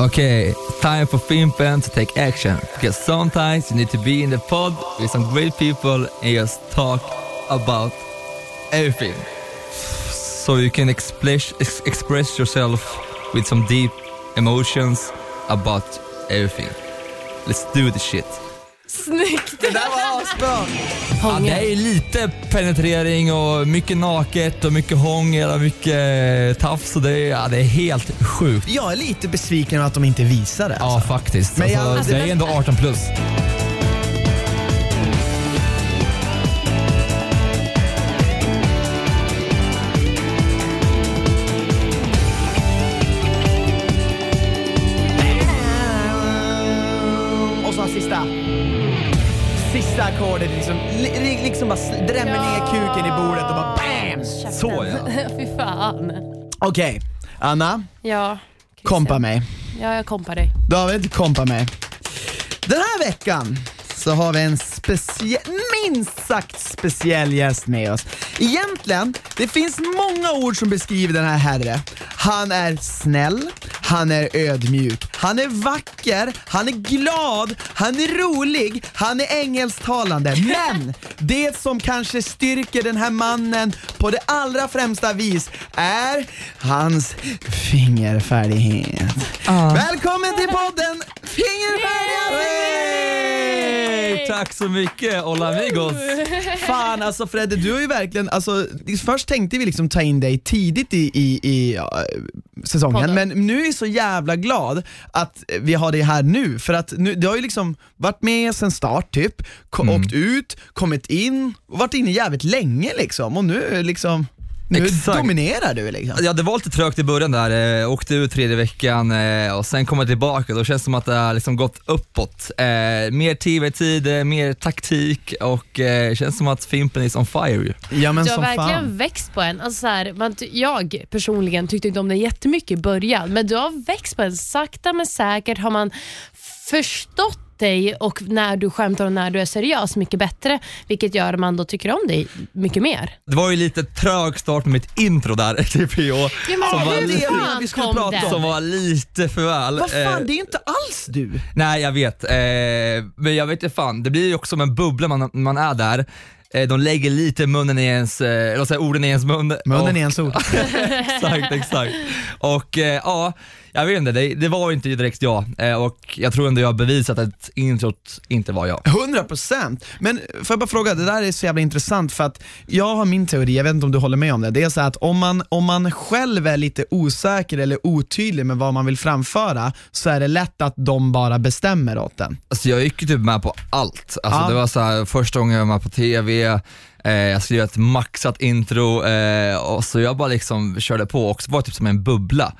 Okay, time for Fimpen to take action because sometimes you need to be in the pod with some great people and just talk about everything. So you can express, ex- express yourself with some deep emotions about everything. Let's do the shit. Snyggt! Det där var asbra. Ja, det är lite penetrering och mycket naket och mycket hångel och mycket tafs och det är, ja, det är helt sjukt. Jag är lite besviken att de inte visar det. Ja, Alltså. faktiskt. Men jag- alltså, alltså, det är ändå 18 plus. Ackordet liksom, li, liksom bara drämmer ner kuken i bordet och bara BAM! Så ja. Fy fan. Okej, Anna, Ja. kompa mig. Ja, jag kompar dig. David, kompa mig. Den här veckan så har vi en speciell, minst sagt speciell gäst med oss. Egentligen, det finns många ord som beskriver den här herre. Han är snäll, han är ödmjuk, han är vacker, han är glad, han är rolig, han är engelsktalande. Men det som kanske styrker den här mannen på det allra främsta vis är hans fingerfärdighet. Välkommen till podden Fingerfärdiga Hey, tack så mycket, hola amigos. Fan alltså Fredde, du har ju verkligen, alltså, först tänkte vi liksom ta in dig tidigt i, i, i ja, säsongen, Podden. men nu är jag så jävla glad att vi har dig här nu, för att nu, du har ju liksom varit med sen start typ, ko- Mm. åkt ut, kommit in och varit inne jävligt länge liksom och nu liksom, nu Exakt. dominerar du liksom. Ja, det var lite trögt i början där, eh, åkte ut tredje veckan eh, och sen kom jag tillbaka. Då känns det som att det har liksom gått uppåt. Eh, mer TV-tid, eh, mer taktik och eh, känns som att Fimpen is on fire ju. Ja men Du har som verkligen fan. växt på en. Alltså så här, man, jag personligen tyckte inte om det jättemycket i början, men du har växt på en. Sakta men säkert har man förstått dig och när du skämtar och när du är seriös mycket bättre, vilket gör att man då tycker om dig mycket mer. Det var ju lite trög start med mitt intro där, TPO, Ja, men som, var lite, fan vi skulle kom prata om. som var lite för väl. Vad Eh, fan, det är ju inte alls du. Nej, jag vet. Eh, men jag vet inte fan, det blir ju också som en bubbla man, man är där. Eh, de lägger lite munnen i ens, eh, eller säga orden i ens mun. Munnen och, är en ord. exakt, exakt. Och eh, ja, jag vet inte, det, det var inte direkt jag. Eh, och jag tror ändå jag har bevisat att introt inte var jag. 100% Men får jag bara fråga, det där är så jävla intressant för att jag har min teori, jag vet inte om du håller med om det. Det är så att om man, om man själv är lite osäker eller otydlig med vad man vill framföra så är det lätt att de bara bestämmer åt den. Alltså jag gick ju typ med på allt. Alltså Ja. Det var så här, första gången jag var med på TV, eh, jag skrev ett maxat intro eh, och så jag bara liksom körde på och så var det typ som en bubbla.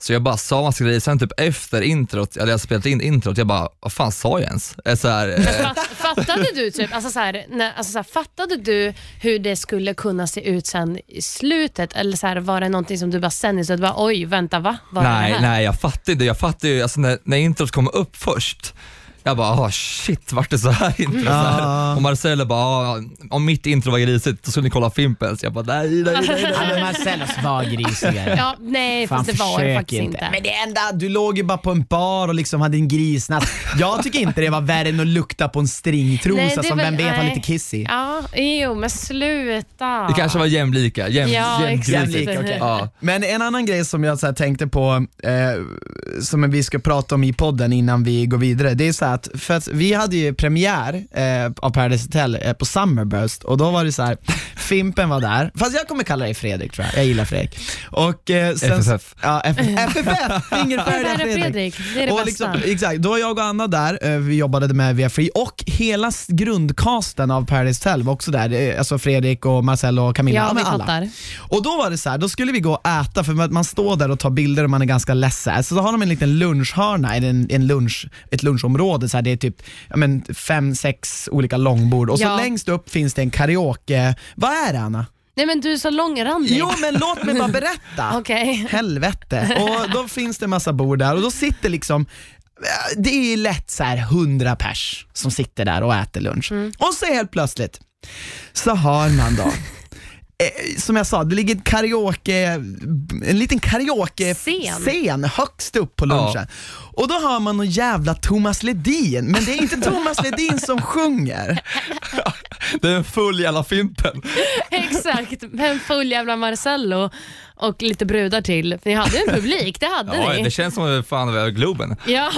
Så jag bara sa massa grejer, sen typ efter introt, eller jag spelat in introt, jag bara, vad fan sa jag ens? Eh, Så här, eh, Fatt, fattade du typ, alltså så här, när, alltså så här, fattade du hur det skulle kunna se ut sen i slutet? Eller så här, var det någonting som du bara sen bara, oj, vänta va? Var nej, det här? nej jag fattar inte, jag fattar ju, alltså när, när introt kom upp först, jag bara, ah shit, vart det så här intro? Så här. Och Marcelo bara, ah, om mitt intro var grisigt, då skulle ni kolla Fimpens. Jag bara, nej, nej, nej. nej. Ja, men Marcellos var grisigare. Ja, nej, Fan, fast det var det försök faktiskt inte. Men det enda, du låg ju bara på en bar och liksom hade en grisnatt. Jag tycker inte det var värre än att lukta på en stringtrosa Nej, det är som vem vet var nej. lite kissig. Ja, jo, men sluta. Det kanske var jämlika, jäm, Ja, jämgrisigt. exakt. Jämlika, okej. Ja. Men en annan grej som jag så här tänkte på, eh, som vi ska prata om i podden innan vi går vidare, det är så här att, för att vi hade ju premiär eh, av Paradise Hotel eh, på Summerburst och då var det så här, Fimpen var där, fast jag kommer kalla dig Fredrik tror jag, jag gillar Fredrik. Och, eh, sen, FFF. Ja, F- FFF, fingerfärdiga Färdiga Fredrik. Fredrik, det är det och bästa. liksom, exakt, då var jag och Anna där, eh, vi jobbade med Via Free och hela grundcasten av Paradise Hotel var också där, Eh, alltså Fredrik och Marcello och Camilla, Ja, vi alla. fattar. Och då var det så här, då skulle vi gå och äta för man- man står där och tar bilder och man är ganska ledsen. Så då har de en liten lunchhörna, en, en lunch, ett lunchområde, så här, det är typ ja, men, fem, sex olika långbord och så Ja. längst upp finns det en karaoke, vad är det Anna? Nej men du är så långrandig. Jo men låt mig bara berätta. Okej. Helvete. Och då finns det massa bord där och då sitter liksom det är lätt så här 100 pers som sitter där och äter lunch. Och så helt plötsligt så har man då eh, som jag sa, det ligger ett karaoke, en liten karaoke-scen Scen. högst upp på lunchen. Ja. Och då hör man någon jävla Thomas Ledin, men det är inte Thomas Ledin som sjunger. Det är en full jävla Fimpen. Exakt, men full jävla Marcello och lite brudar till. För ni hade en publik, det hade Ja, ni. det känns som fan över Globen. Ja,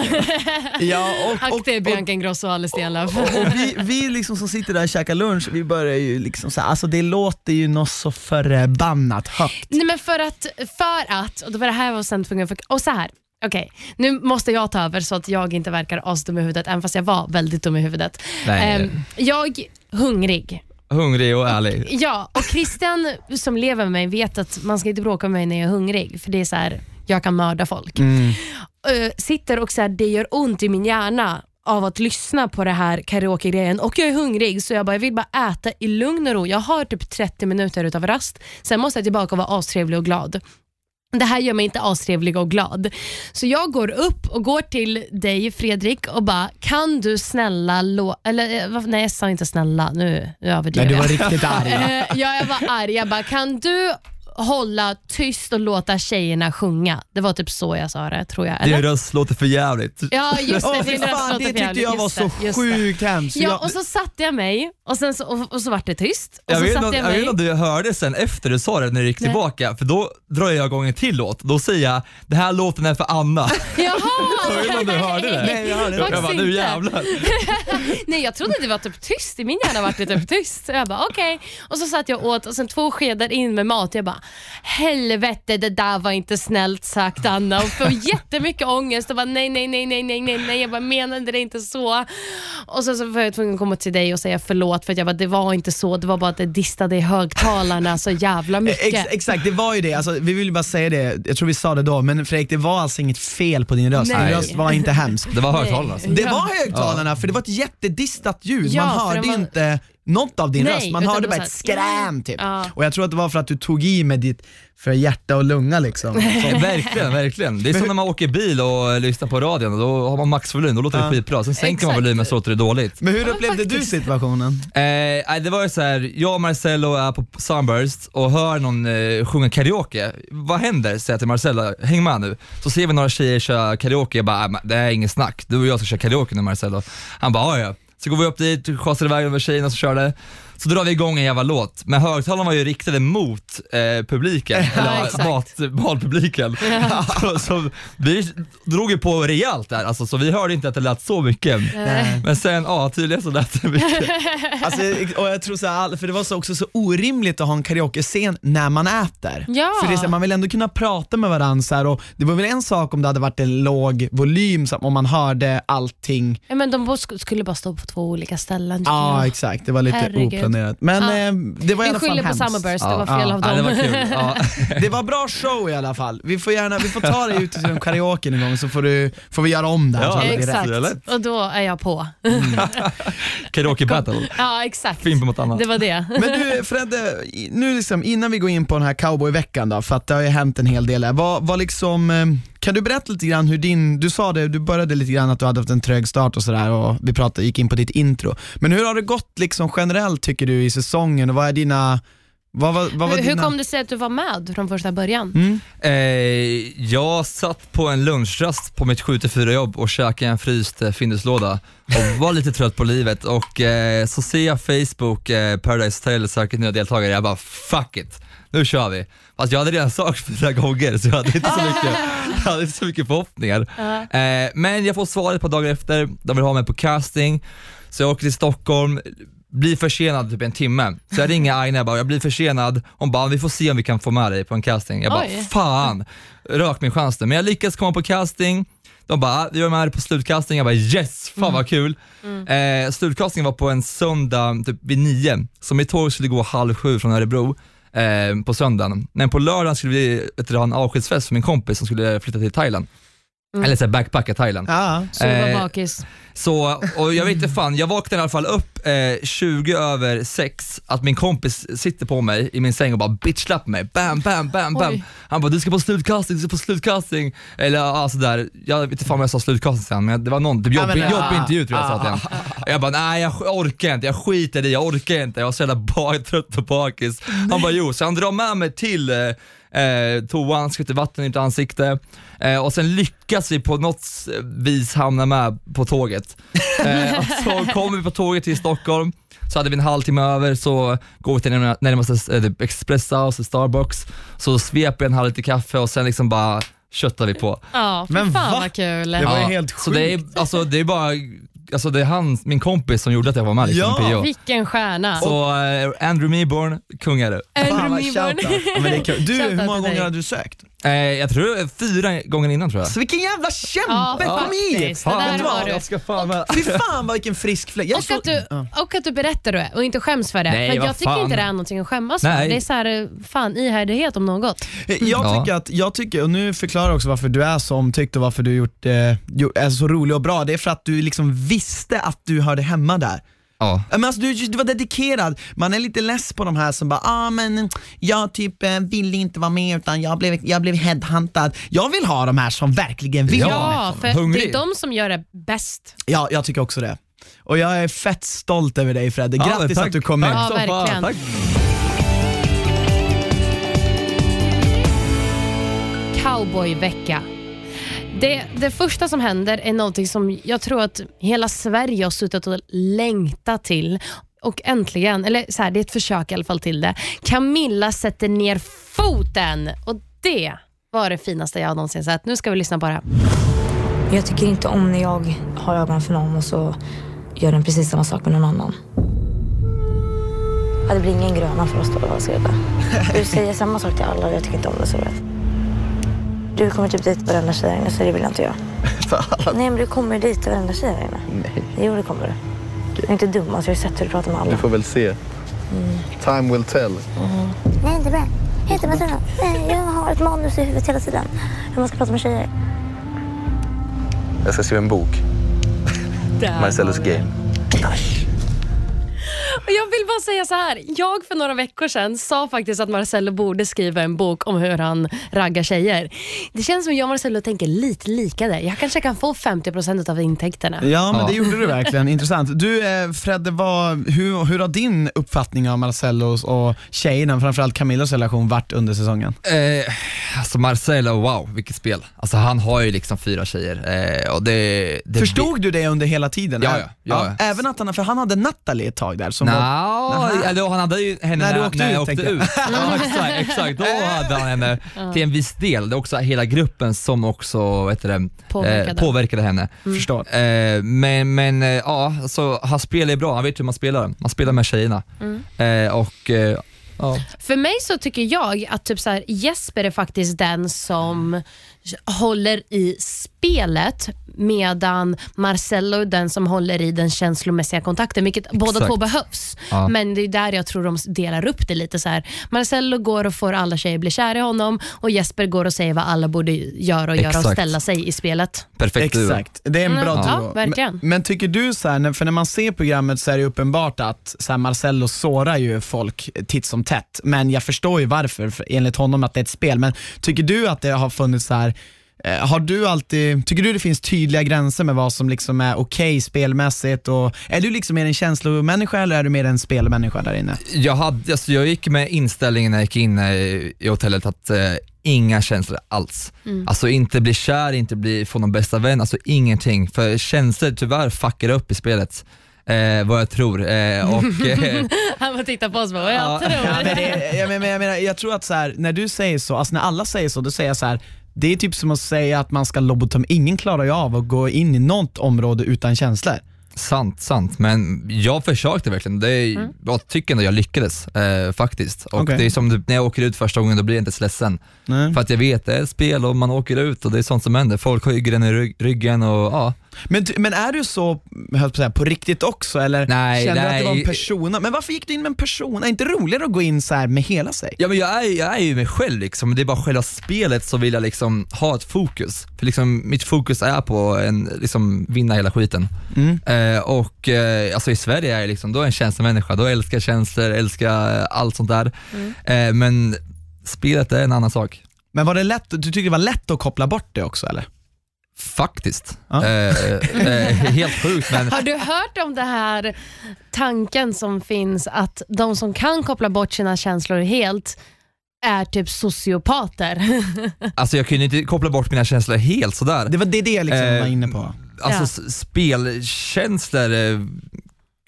Ja, och, och det är och, Bianca Ingrosso och Alice Stenlöf. och vi, vi liksom som sitter där och käkar lunch, vi börjar ju liksom så här, alltså det låter ju något så förbannat högt. Nej men för att, för att, och det var det här jag var sen tvungen för, och så här. Okej, nu måste jag ta över så att jag inte verkar asdum i huvudet, även fast jag var väldigt dum i huvudet. Nej. Ehm, jag, hungrig. Hungrig och ärlig. Ja, och Christian som lever med mig vet att man ska inte bråka med mig när jag är hungrig, för det är så här, jag kan mörda folk. Eh, sitter och så här, det gör ont i min hjärna av att lyssna på det här karaoke-grejen och jag är hungrig så jag bara, jag vill bara äta i lugn och ro. Jag har typ 30 minuter utav rast, sen måste jag tillbaka och vara astrevlig och glad. Det här gör mig inte astrevlig och glad. Så jag går upp och går till dig Fredrik och bara, kan du snälla lå... Eller eh, nej jag sa inte snälla, nu, nu Nej, överdriver du jag. var riktigt arg. Eh, ja, jag var arg. Jag bara, kan du hålla tyst och låta tjejerna sjunga? Det var typ så jag sa det, tror jag. Din Eller? röst låter för jävligt. Ja, just det. Din röst låter det tyckte jag var så sjukt hemskt. Ja, och så satte jag mig och, sen så, och, och så vart det tyst. Och Jag så vet, satte jag jag vet mig. inte om du hörde sen efter du sa det när du gick Nej. tillbaka, för då drar jag igång en till låt. Då säger jag, det här låten är för Anna. Jaha! Jag vet inte om du hörde det? Nej, jag hörde det. Jag bara, nu jävlar. Nej, jag trodde det var typ tyst. I min hjärna var det typ tyst. Så jag bara okej. Och så satt jag åt och sen två skedar in med mat. Jag bara helvete det där var inte snällt sagt Anna. Och får jättemycket ångest och bara nej, nej, nej, nej, nej, nej, nej. Jag bara menade det inte så. Och så, så var jag tvungen att komma till dig och säga förlåt för att jag bara det var inte så. Det var bara att det distade i högtalarna så jävla mycket. Ex, exakt, det var ju det. Alltså, vi vill ju bara säga det, jag tror vi sa det då, men Fredrik det var alltså inget fel på din röst. Din röst var inte hemsk. Det var högtalarna alltså. Det var högtalarna, för det var ett jättedistat ljud. Ja, Man hörde var- inte något av din Nej, röst, man hörde bara ett skräm typ. Ja. Och jag tror att det var för att du tog i med ditt för hjärta och lunga liksom. Verkligen, verkligen. Det är som när man åker bil och lyssnar på radion, då har man maxvolym, då låter det skitbra. Sen sänker man volymen så låter det dåligt. Men hur upplevde du situationen? Eh, det var ju så här, jag och Marcello är på Sunburst och hör någon eh, sjunga karaoke. Vad händer? Säger jag till Marcello, häng med nu. Så ser vi några tjejer köra karaoke, jag bara, "Nej, men det är inget snack, du och jag ska köra karaoke nu Marcello. Han bara, "Ja, ja. Så går vi upp dit, schasar iväg över tjejerna som körde. Så drar vi igång en jävla låt, men högtalarna var ju riktade mot eh, publiken, eller mat, så, så vi drog ju på rejält där, alltså, så vi hörde inte att det lät så mycket. Men sen, ja tydligen så lät det mycket. Alltså, och jag tror så här, för det var så också så orimligt att ha en karaoke-scen när man äter. Ja. För det är så här, man vill ändå kunna prata med varandra så här, och det var väl en sak om det hade varit en låg volym, så om man hörde allting. Ja, men de skulle bara stå på två olika ställen. Ja exakt, det var lite Herregud. Oplanerat. Men Ja. eh, det var i Vi alla fall skyller på hemskt. Summerburst, det Ja. var fel Ja. av Ja, dem. det var kul. Ja. Det var bra show i alla fall. Vi får, gärna, vi får ta dig ut till en karaoke en gång så får, du, får vi göra om det här. Ja, så alla blir Exakt, lätt. och då är jag på. Karaoke battle. Ja, exakt. Fimpen mot Anna. Det var det. Men du Fredde, i- nu liksom, innan vi går in på den här cowboyveckan då, för att det har ju hänt en hel del här. Vad, vad liksom, eh, kan du berätta lite grann hur din, du sa det, du började lite grann att du hade haft en trög start och sådär och vi pratade, gick in på ditt intro. Men hur har det gått liksom generellt tycker du i säsongen och vad är dina, vad, vad, vad var Hur, hur dina... kom det sig att du var med från första början? Mm. Eh, jag satt på en lunchrast på mitt 7-4 jobb och käkade en fryst eh, Finduslåda och var lite trött på livet och eh, så ser jag Facebook, eh, Paradise Hotel söker nya deltagare, jag bara fuck it, nu kör vi. Fast jag hade redan sökt fyra gånger så jag hade inte så mycket, jag hade inte så mycket förhoppningar. Eh, men jag får svaret ett par dagar efter, de vill ha mig på casting, så jag åker till Stockholm, blir försenad typ en timme. Så jag ringer Aina och bara, jag blir försenad. Hon bara, vi får se om vi kan få med dig på en casting. Jag bara, Oj. fan, rök min chans nu. Men jag lyckades komma på casting. De bara, vi var med på slutcasting. Jag bara yes, fan vad kul. Eh, slutcastingen var på en söndag typ vid nio, så mitt tåg skulle gå halv sju från Örebro eh, på söndagen. Men på lördagen skulle vi vet du, ha en avskedsfest för min kompis som skulle flytta till Thailand. Eller så här backpacka Thailand. Ja. Var Eh, bakis? Så, och jag vet inte fan, jag vaknade i alla fall upp eh, 20 över 6 att min kompis sitter på mig i min säng och bara bitchlappar mig. Bam, bam, bam, bam. Oj. Han bara du ska på slutkastning, du ska på slutkastning. Eller ja, sådär. Jag vet inte fan om jag sa slutkastning sen men det var någon typ jobb, Ja, men, ah, jobbig intervju tror jag sa till honom. Jag bara nej jag orkar inte, jag skiter i det, jag orkar inte. Jag var så jävla trött och bakis. Han bara jo, så han drar med mig till eh, eh, toan, skvätter vatten i mitt ansikte eh, och sen lyckas vi på något vis hamna med på tåget. Eh, så kommer vi på tåget till Stockholm, så hade vi en halvtimme över, så går vi till närma- närmaste eh, typ Express House, Starbucks, så sveper jag en halv liter kaffe och sen liksom bara köttar vi på. Ja, Men fan va? vad kul. Det var ju helt Så det är, alltså, det är bara, alltså, det är han, min kompis som gjorde att jag var med liksom, Ja. i PO. Vilken stjärna. Så eh, Andrew Meeborn, kung är du. Fan, Andrew vad shoutout. Ja, men det är kul. Du, Shoutout hur många till dig. gånger har du sökt? Eh, jag tror fyra gånger innan tror jag. Så vilken jävla kämpe, Ja, kom hit! faktiskt. Det Fan, där vet du var vad? du. Jag ska fan med. Fy fan vad vilken frisk fläkt. Jag Och så- att, du, Ja. och att du berättar det och inte skäms för det. Nej, för vad jag tycker fan. inte det är någonting att skämmas Nej. för. Det är så här, eh, fan ihärdighet om något. Jag Ja. tycker att, jag tycker, och nu förklarar jag också varför du är så omtyckt och varför du gjort, eh, gjort, är så rolig och bra. Det är för att du liksom visste att du hörde hemma där. Ja. Men alltså, du, du var dedikerad. Man är lite less på de här som bara, ah, men jag typ eh, ville inte vara med utan jag blev, jag blev headhuntad. Jag vill ha de här som verkligen vill Ja. vara med. Ja, för Hungrig. det är de som gör det bäst. Ja, jag tycker också det. Och jag är fett stolt över dig Fredde. Grattis tack. att du kom med. Ja, verkligen. tack. Cowboyvecka. Det, det första som händer är någonting som jag tror att hela Sverige har suttit och längtat till. Och äntligen, eller så här, det är ett försök i alla fall till det. Camilla sätter ner foten och det var det finaste jag någonsin sett. Nu ska vi lyssna på det. här. Jag tycker inte om när jag har ögonen för någon och så gör den precis samma sak med någon annan. Ja, det blir ingen gröna för oss då, vad ska jag. Du säger samma sak till alla och jag tycker inte om det så vet. Du kommer typ dit varenda tjej här inne så det vill inte jag. Nej men du kommer dit varenda tjej här inne. Nej. Jo det kommer du. Du är inte dum, alltså, jag har ju sett hur du pratar med alla. Vi får väl se. Time will tell. Nej inte bra. Jag heter Martina. Nej, Jag har ett manus i huvudet hela tiden. Hur man ska prata med tjejer. Jag ska skriva en bok. Marcellus game. Och Jag vill bara säga så här. Jag för några veckor sedan sa faktiskt att Marcello borde skriva en bok om hur han raggar tjejer. Det känns som jag och Marcello tänker lite lika där. Jag kanske kan få 50% av intäkterna. Ja men Ja. det gjorde du verkligen, intressant. Du eh, Fredde, vad, hur, hur har din uppfattning av Marcellos och tjejerna, framförallt Camillas relation varit under säsongen? Eh, alltså Marcelo, wow vilket spel. Alltså han har ju liksom fyra tjejer. Eh, och det, det Förstod du det under hela tiden? Ja, ja, ja, ja. Även att han, för han hade Natalie ett tag där som Nå, var, eller han hade ju henne När du åkte när ut, jag åkte ut. Ja, exakt, exakt, då hade han henne till en viss del. Det är också hela gruppen som också heter det, Påverkade. Eh, påverkade henne. förstår. Eh, men men eh, ja, så han spelar ju bra, han vet hur man spelar. Man spelar med tjejerna. Eh, och eh, ja. För mig så tycker jag att typ så här, Jesper är faktiskt den som håller i spelet medan Marcello är den som håller i den känslomässiga kontakten, vilket båda två behövs. Ja. Men det är där jag tror de delar upp det lite. så här. Marcello går och får alla tjejer bli kära i honom och Jesper går och säger vad alla borde göra och göra och Exakt. ställa sig i spelet. perfekt. Exakt, det är en Mm, bra ja, duo. verkligen. Men, men tycker du så här, för när man ser programmet så är det uppenbart att så här, Marcello sårar ju folk titt som tätt, men jag förstår ju varför, för enligt honom att det är ett spel. Men tycker du att det har funnits så här har du alltid, tycker du det finns tydliga gränser med vad som liksom är okej spelmässigt? Och, är du liksom mer en känslomänniska eller är du mer en spelmänniska där inne? Jag, hade, alltså jag gick med inställningen när jag gick in eh, i hotellet att eh, inga känslor alls. Alltså inte bli kär, inte bli, få någon bästa vän, alltså ingenting. För känslor tyvärr fuckar upp i spelet. Eh, vad jag tror. Eh, och, eh, Han bara tittar på oss bara, jag Ja. tror. Ja, men det, jag, men, jag, menar, jag tror att så här, när du säger så, alltså när alla säger så, då säger jag så här. Det är typ som att säga att man ska lobotom. Ingen klarar ju av att gå in i något område utan känslor. sant, sant. Men jag försökte verkligen. Det är, Jag tycker ändå jag lyckades eh, faktiskt. Och Okej. det är som när jag åker ut första gången, då blir jag inte så ledsen. Nej. För att jag vet, det är ett spel och man åker ut och det är sånt som händer. Folk har ju i rygg- ryggen och ja, Men, men är du så, höll på, att säga, på riktigt också eller Nej, kände du att det var en persona? Men varför gick du in med en persona? Är det inte roligare att gå in så här med hela sig? Ja men jag är, jag är ju mig själv liksom, det är bara själva spelet så vill jag liksom ha ett fokus. För liksom, mitt fokus är på en, liksom, vinna hela skiten. Eh, och eh, alltså i Sverige är jag liksom, då är jag en känslomänniska, då älskar jag känslor, älskar allt sånt där. Eh, men spelet är en annan sak. Men var det lätt, du tyckte det var lätt att koppla bort det också eller? Faktiskt. Ja. Eh, eh, helt sjukt men Har du hört om det här tanken som finns att de som kan koppla bort sina känslor helt är typ sociopater? alltså jag kunde inte koppla bort mina känslor helt sådär. Det var det, det jag liksom Eh, var inne på. Alltså Ja. spelkänslor eh,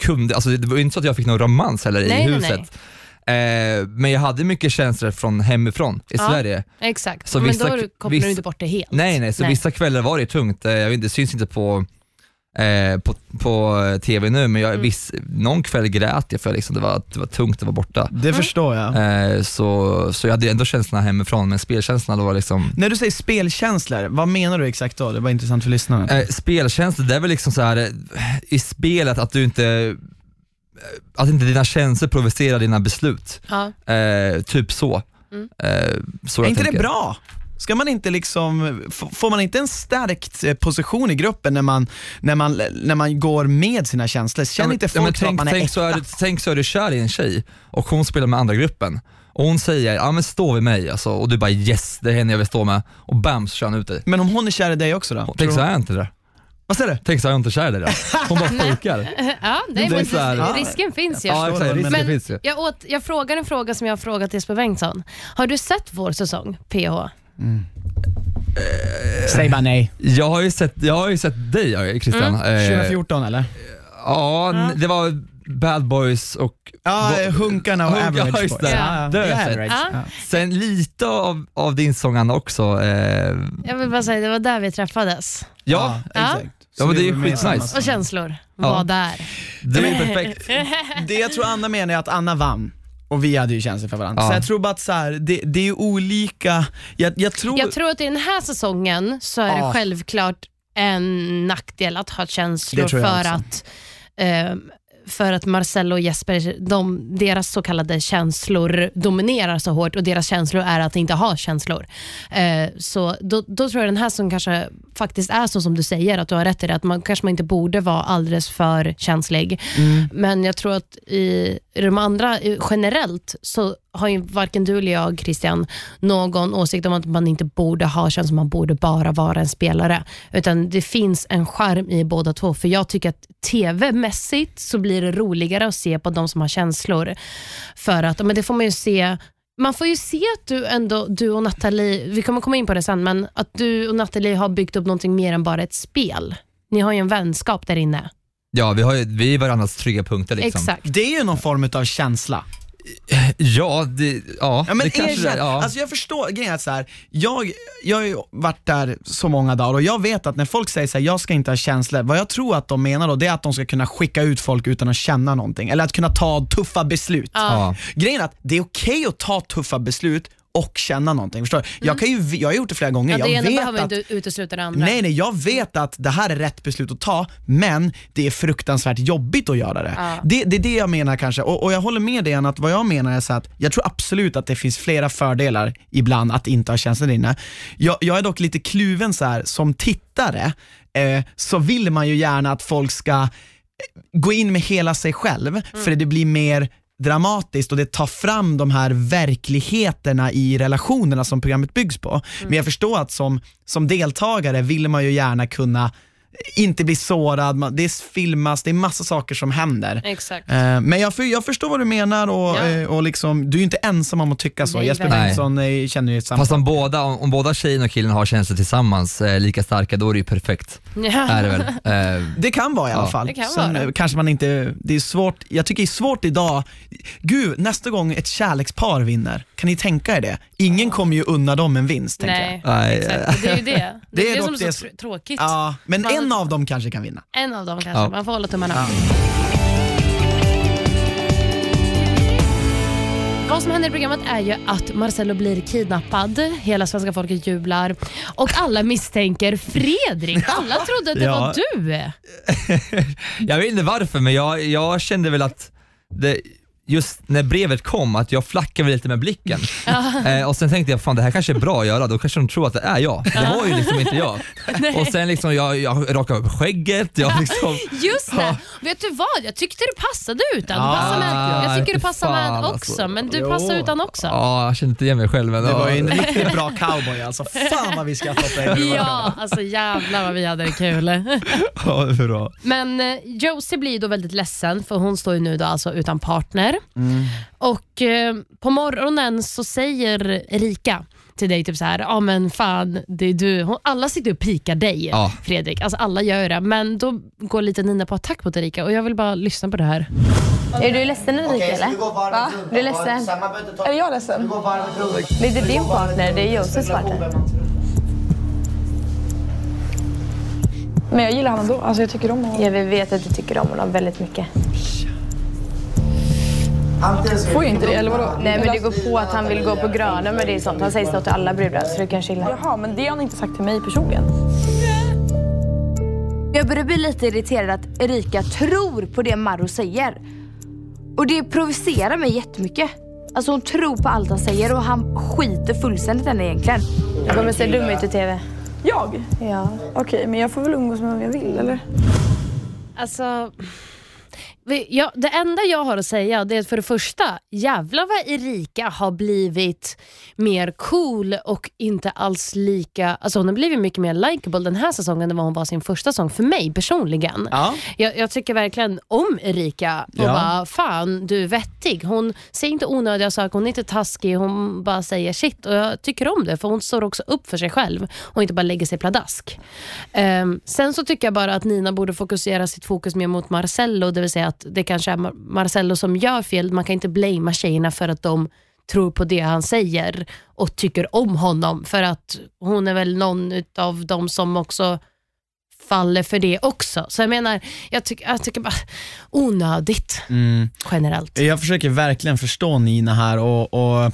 kunde, alltså det var ju inte så att jag fick någon romans heller Nej, i nej, huset. Eh, men jag hade mycket känslor från hemifrån i Ja. Sverige. Exakt, Så men vissa- då kopplar viss- du inte bort det helt. Nej nej, så vissa kvällar var det tungt. Eh, jag vet, inte, det syns inte på, eh, på, på eh, TV nu men jag, Mm. viss, någon kväll grät jag för liksom, det, var, det var tungt att vara borta. Det förstår jag. Eh, så, så jag hade ändå känslorna hemifrån men spelkänslorna då var liksom När du säger spelkänslor, vad menar du exakt då? Det var intressant för lyssnarna. Eh, spelkänslor, det är väl liksom så här eh, i spelet att du inte att inte dina känslor provocerar dina beslut. Ja. Eh, typ så. Mm. Eh, så är jag inte det tänker. bra? Ska man inte liksom, får man inte en stärkt eh, position i gruppen när man, när man, när man går med sina känslor? Känner Ja, men- inte ja, folk men så att tänk, man är tänk, äkta? så är, du- tänk så är du kär i en tjej och hon spelar med andra gruppen och hon säger ja men stå vid mig alltså, och du bara yes det är henne jag vill stå med och bam så kör han ut dig. Men om hon är kär i dig också då? Tänk så är jag inte det. Vad säger du? Tänk så är jag inte kär i dig då. Hon bara fejkar. Ja, nej, Det är men så här- ja. risken finns ju. Ja exakt, risken menar. finns ju. Jag, åt, jag frågar en fråga som jag har frågat Jesper Bengtsson. Har du sett vår säsong, PH? Säg bara nej. Jag har ju sett, jag har ju sett dig ja, Christian. Mm. Eh, 2014 eller? Ja, n- det var Bad Boys och Ja, Hunkarna och Hunka, Average Boys. det. Ja, ja. Det har jag är sett. average. Ja. Sen lite av, av din sång Anna också. Eh, Jag vill bara säga, det var där vi träffades. ja, Ja. exakt. Ja, men det är ju skitnice. Och känslor Ja. var där. det är ju perfekt. Det jag tror Anna menar är att Anna vann och vi hade ju känslor för varandra. Ja. Så jag tror bara att så här, det, det är ju olika, jag, jag tror... Jag tror att i den här säsongen så är det Ja. självklart en nackdel att ha känslor Det för också. att eh, för att Marcello och Jesper, de, deras så kallade känslor dominerar så hårt och deras känslor är att inte ha känslor. Eh, så då, då tror jag den här som kanske faktiskt är så som du säger, att du har rätt i det, att man kanske man inte borde vara alldeles för känslig. Men jag tror att i, i de andra, i- generellt, så har ju varken du eller jag, Christian, någon åsikt om att man inte borde ha känslor, man borde bara vara en spelare. Utan det finns en charm i båda två. För jag tycker att tv-mässigt så blir det roligare att se på de som har känslor. För att, men det får man ju se man får ju se att du ändå, du och Nathalie, vi kommer komma in på det sen, men att du och Nathalie har byggt upp någonting mer än bara ett spel. Ni har ju en vänskap där inne. Ja, vi, har ju, vi är varandras trygga punkter. Liksom. Exakt. Det är ju någon form av känsla. Ja, det, ja, Ja, men det kanske det är. Ja. alltså jag förstår, grejen så här, jag, jag har ju varit där så många dagar och jag vet att när folk säger så här, jag ska inte ha känslor, vad jag tror att de menar då, det är att de ska kunna skicka ut folk utan att känna någonting, eller att kunna ta tuffa beslut. Ja. Grejen är att det är okej att ta tuffa beslut och känna någonting. Förstår du? Jag, kan ju, jag har gjort det flera gånger. Ja, det jag vet behöver att, inte utesluta det andra. Nej, nej, jag vet att det här är rätt beslut att ta, men det är fruktansvärt jobbigt att göra det. Ja. Det, det är det jag menar kanske, och, och jag håller med dig att vad jag menar är så att jag tror absolut att det finns flera fördelar ibland att inte ha känslor inne. Jag, jag är dock lite kluven så här som tittare, eh, så vill man ju gärna att folk ska eh, gå in med hela sig själv, för det blir mer dramatiskt och det tar fram de här verkligheterna i relationerna som programmet byggs på. Men jag förstår att som, som deltagare vill man ju gärna kunna inte bli sårad, det filmas, det är massa saker som händer. Exakt. Eh, Men jag, för, jag förstår vad du menar och, Ja. eh, och liksom, du är inte ensam om att tycka så. Nej, Jesper. Bengtsson eh, känner ju samma Fast om båda, om, om båda tjejen och killen har känslor tillsammans eh, lika starka, då är det ju perfekt. Är det väl? Eh, Det kan vara i alla Ja. fall. Det kan Sen vara. kanske man inte, det är svårt, jag tycker det är svårt idag, gud nästa gång ett kärlekspar vinner, kan ni tänka er det? Ingen kommer ju unna dem en vinst tänker jag. Nej, Nej. exakt. Det är ju det. Det, Det är det dock som är det så tr- tråkigt. Ja, men Man- en av dem kanske kan vinna. En av dem kanske. Ja. Man får hålla tummarna. Ja. vad som händer i programmet är ju att Marcello blir kidnappad. Hela svenska folket jublar och alla misstänker Fredrik. Alla trodde att det Ja. var du. Jag vet inte varför, men jag, jag kände väl att det, just när brevet kom, att jag flackade lite med blicken. Eh, och sen tänkte jag, fan det här kanske är bra att göra, då kanske de tror att det är jag. Det var ju liksom inte jag. och sen liksom, jag, jag rakade upp skägget, jag liksom, Just det. Vet du vad? Jag tyckte du passade utan. Du Ja, passar med, jag tycker du passar fan, med alltså. också, men du Jo. passar utan också. ja, jag kände inte igen mig själv. Men, Det var ju en ja. riktigt bra cowboy alltså. Fan vad vi skrattade åt dig. Ja, alltså jävlar vad vi hade det kul. Ja, det är bra. Men eh, Josie blir då väldigt ledsen för hon står ju nu då alltså utan partner. Och eh, på morgonen så säger Erika till dig typ så här, ja men fan det är du. Hon, alla sitter och pikar dig Ja. Fredrik, alltså alla gör det. Men då går lite Nina på attack mot Erika och jag vill bara lyssna på det här. Är du ledsen Ulrika eller? Va? Du är ledsen? Är jag ledsen? Det är inte din partner, det är Josefs partner. Men jag gillar honom ändå. Alltså jag tycker om honom. Ja, vi vet att du tycker om honom väldigt mycket. Får jag inte det eller vadå? Nej men det går på att han vill gå på gröna med det sånt. Han säger så till alla brudar så du kan chilla. Jaha, men det har han inte sagt till mig personligen. Jag börjar bli lite irriterad att Erika tror på det Marro säger. Och det provocerar mig jättemycket. Alltså hon tror på allt han säger och han skiter fullständigt henne egentligen. Du kommer se dum ut i TV. Jag? Ja. Okej, men jag får väl umgås med vem jag vill eller? Alltså, ja, det enda jag har att säga det är att för det första, jävlar vad Erika har blivit mer cool och inte alls lika, alltså hon har blivit mycket mer likable den här säsongen än vad hon var sin första säsong för mig personligen. Ja. Jag, jag tycker verkligen om Erika och Ja. bara fan du är vettig. Hon säger inte onödiga saker, hon är inte taskig, hon bara säger shit och jag tycker om det för hon står också upp för sig själv och inte bara lägger sig pladask. Ehm, sen så tycker jag bara att Nina borde fokusera sitt fokus mer mot Marcello, det vill säga att det kanske är Mar- Marcello som gör fel. Man kan inte blamea tjejerna för att de tror på det han säger och tycker om honom för att hon är väl någon av dem som också faller för det också. Så jag menar, jag, tycker jag tycker bara onödigt Mm. generellt. Jag försöker verkligen förstå Nina här och, och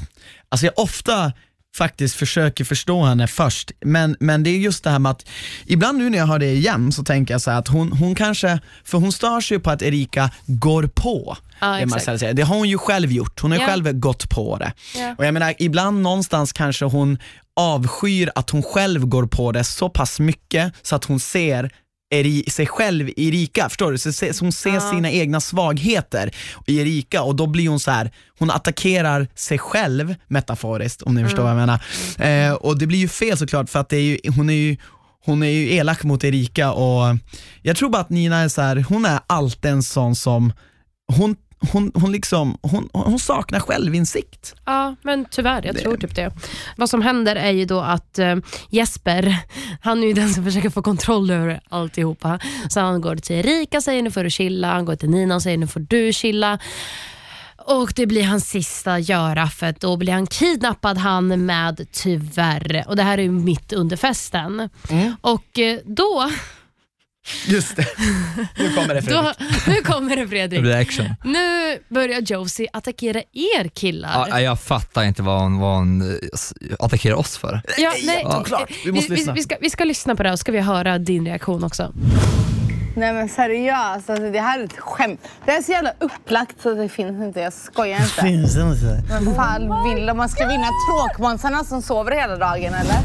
alltså jag ofta faktiskt försöker förstå henne först, men, men det är just det här med att ibland nu när jag hör det igen så tänker jag så här att hon, hon kanske, för hon stör sig ju på att Erika går på Ja, det. Marcella säger. Det har hon ju själv gjort, hon har Ja. själv gått på det. Ja. Och jag menar, ibland någonstans kanske hon avskyr att hon själv går på det så pass mycket så att hon ser Eri, sig själv i Erika, förstår du? Så, se- så hon ser Ja. sina egna svagheter i Erika och då blir hon så här. hon attackerar sig själv metaforiskt om ni förstår vad jag menar. Eh, och det blir ju fel såklart för att det är ju, hon är ju hon är ju elak mot Erika och jag tror bara att Nina är så här, hon är alltid en sån som, hon, hon, hon liksom, hon, hon saknar självinsikt. Ja, men tyvärr, jag Det- tror typ det. Vad som händer är ju då att eh, Jesper, han är ju den som försöker få kontroll över alltihopa. Så han går till Erika säger nu får du chilla, han går till Nina och säger nu får du chilla. Och det blir hans sista göra för då blir han kidnappad han med tyvärr. Och det här är ju mitt under festen. Och eh, då, Just det, nu kommer det då, Fredrik. nu kommer det Det Fredrik. blir action. Nu börjar Josie attackera er killar. Ja, jag fattar inte vad hon, vad hon eh, attackerar oss för. Ja, nej, Jätteoklart. Vi måste vi, lyssna. Vi, ska, vi ska lyssna på det och ska vi höra din reaktion också. Nej men seriöst, alltså, det här är ett skämt. Det är så jävla upplagt så det finns inte, jag skojar inte. Finns det inte? Men fan vill de man ska vinna tråkmånsarna som sover hela dagen eller?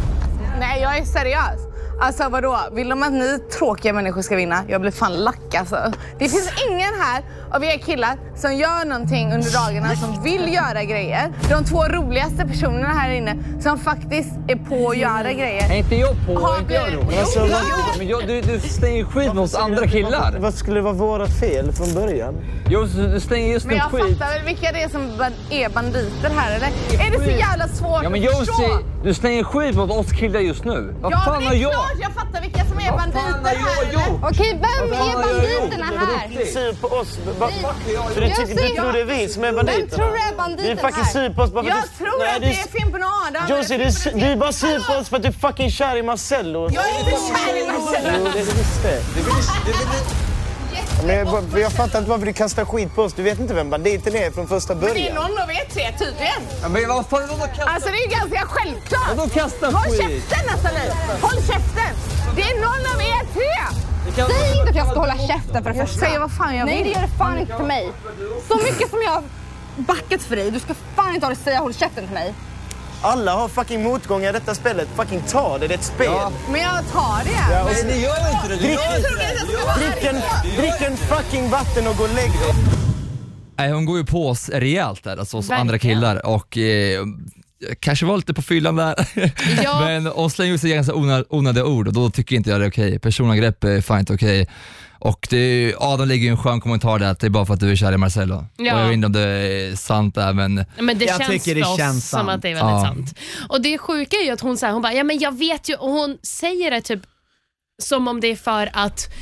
Nej jag är seriös. Alltså vadå, vill de att ni tråkiga människor ska vinna? Jag blir fan lack alltså. Det finns ingen här av er killar som gör någonting under dagarna som vill göra grejer. De två roligaste personerna här inne som faktiskt är på att göra grejer. Är inte jag på? Har Är inte jag vi- rolig? Jo. Men jag, du, du slänger skit mot andra killar. Vad skulle vara våra fel från början? Du slänger just Men jag skit. fattar väl vilka det är som är banditer här eller? Är det så jävla svårt Ja, men att förstå? Du slänger skit mot oss killar just nu. Vad Ja, fan men det är jag? klart jag fattar vilka som är banditer här jag eller? Okej, vem är jag banditerna här? på oss. Ba- För du, Jag tycker, du tror det är vi som är banditerna? Vem tror du är banditen Vi är fucking på oss bara för Jag att du- tror Nej, att du- det är Fimpen och Adam. Josie, du, är- du är bara på oss för att du är fucking kär i Marcello. Jag är inte kär i Marcello. Jo, det är visst det. Men jag, fattar inte varför du kastar skit på oss. Du vet inte vem banditen är från första Men det är början. någon av er tre tydligen. Ja, men vad fan, vadå kasta? Alltså det är ganska självklart. Vadå kasta Håll skit? käften Nathalie! Håll käften! Det är någon av er tre! Säg inte att jag ska hålla käften för det första. säger vad fan jag Nej, vill. det gör det fan inte till mig. Så mycket som jag har backat för dig, du ska fan inte ha det säga håll käften till mig. Alla har fucking motgångar i detta spelet. Fucking ta det, det är ett spel. Men jag tar det. Ja, och Nej, det gör inte det. Drick, gör inte det. drick, en, drick en fucking vatten och gå och lägg dig. Nej, hon går ju på oss rejält där, alltså oss Verkligen. andra killar och eh, kanske var lite på fyllan där. Ja. Men hon slänger ut sig ganska onödiga ord och då tycker inte jag det är okej. Personangrepp är fan inte okej. Och det är, Adam lägger ju en skön kommentar där att det är bara för att du är kär i Marcello. Ja. Och jag vet inte om det är sant där men Men det Jag känns tycker det för oss känns som sant. att det är väldigt Ja. sant. Och det sjuka är ju att hon säger, hon bara, ja men jag vet ju, och hon säger det typ som om det är för att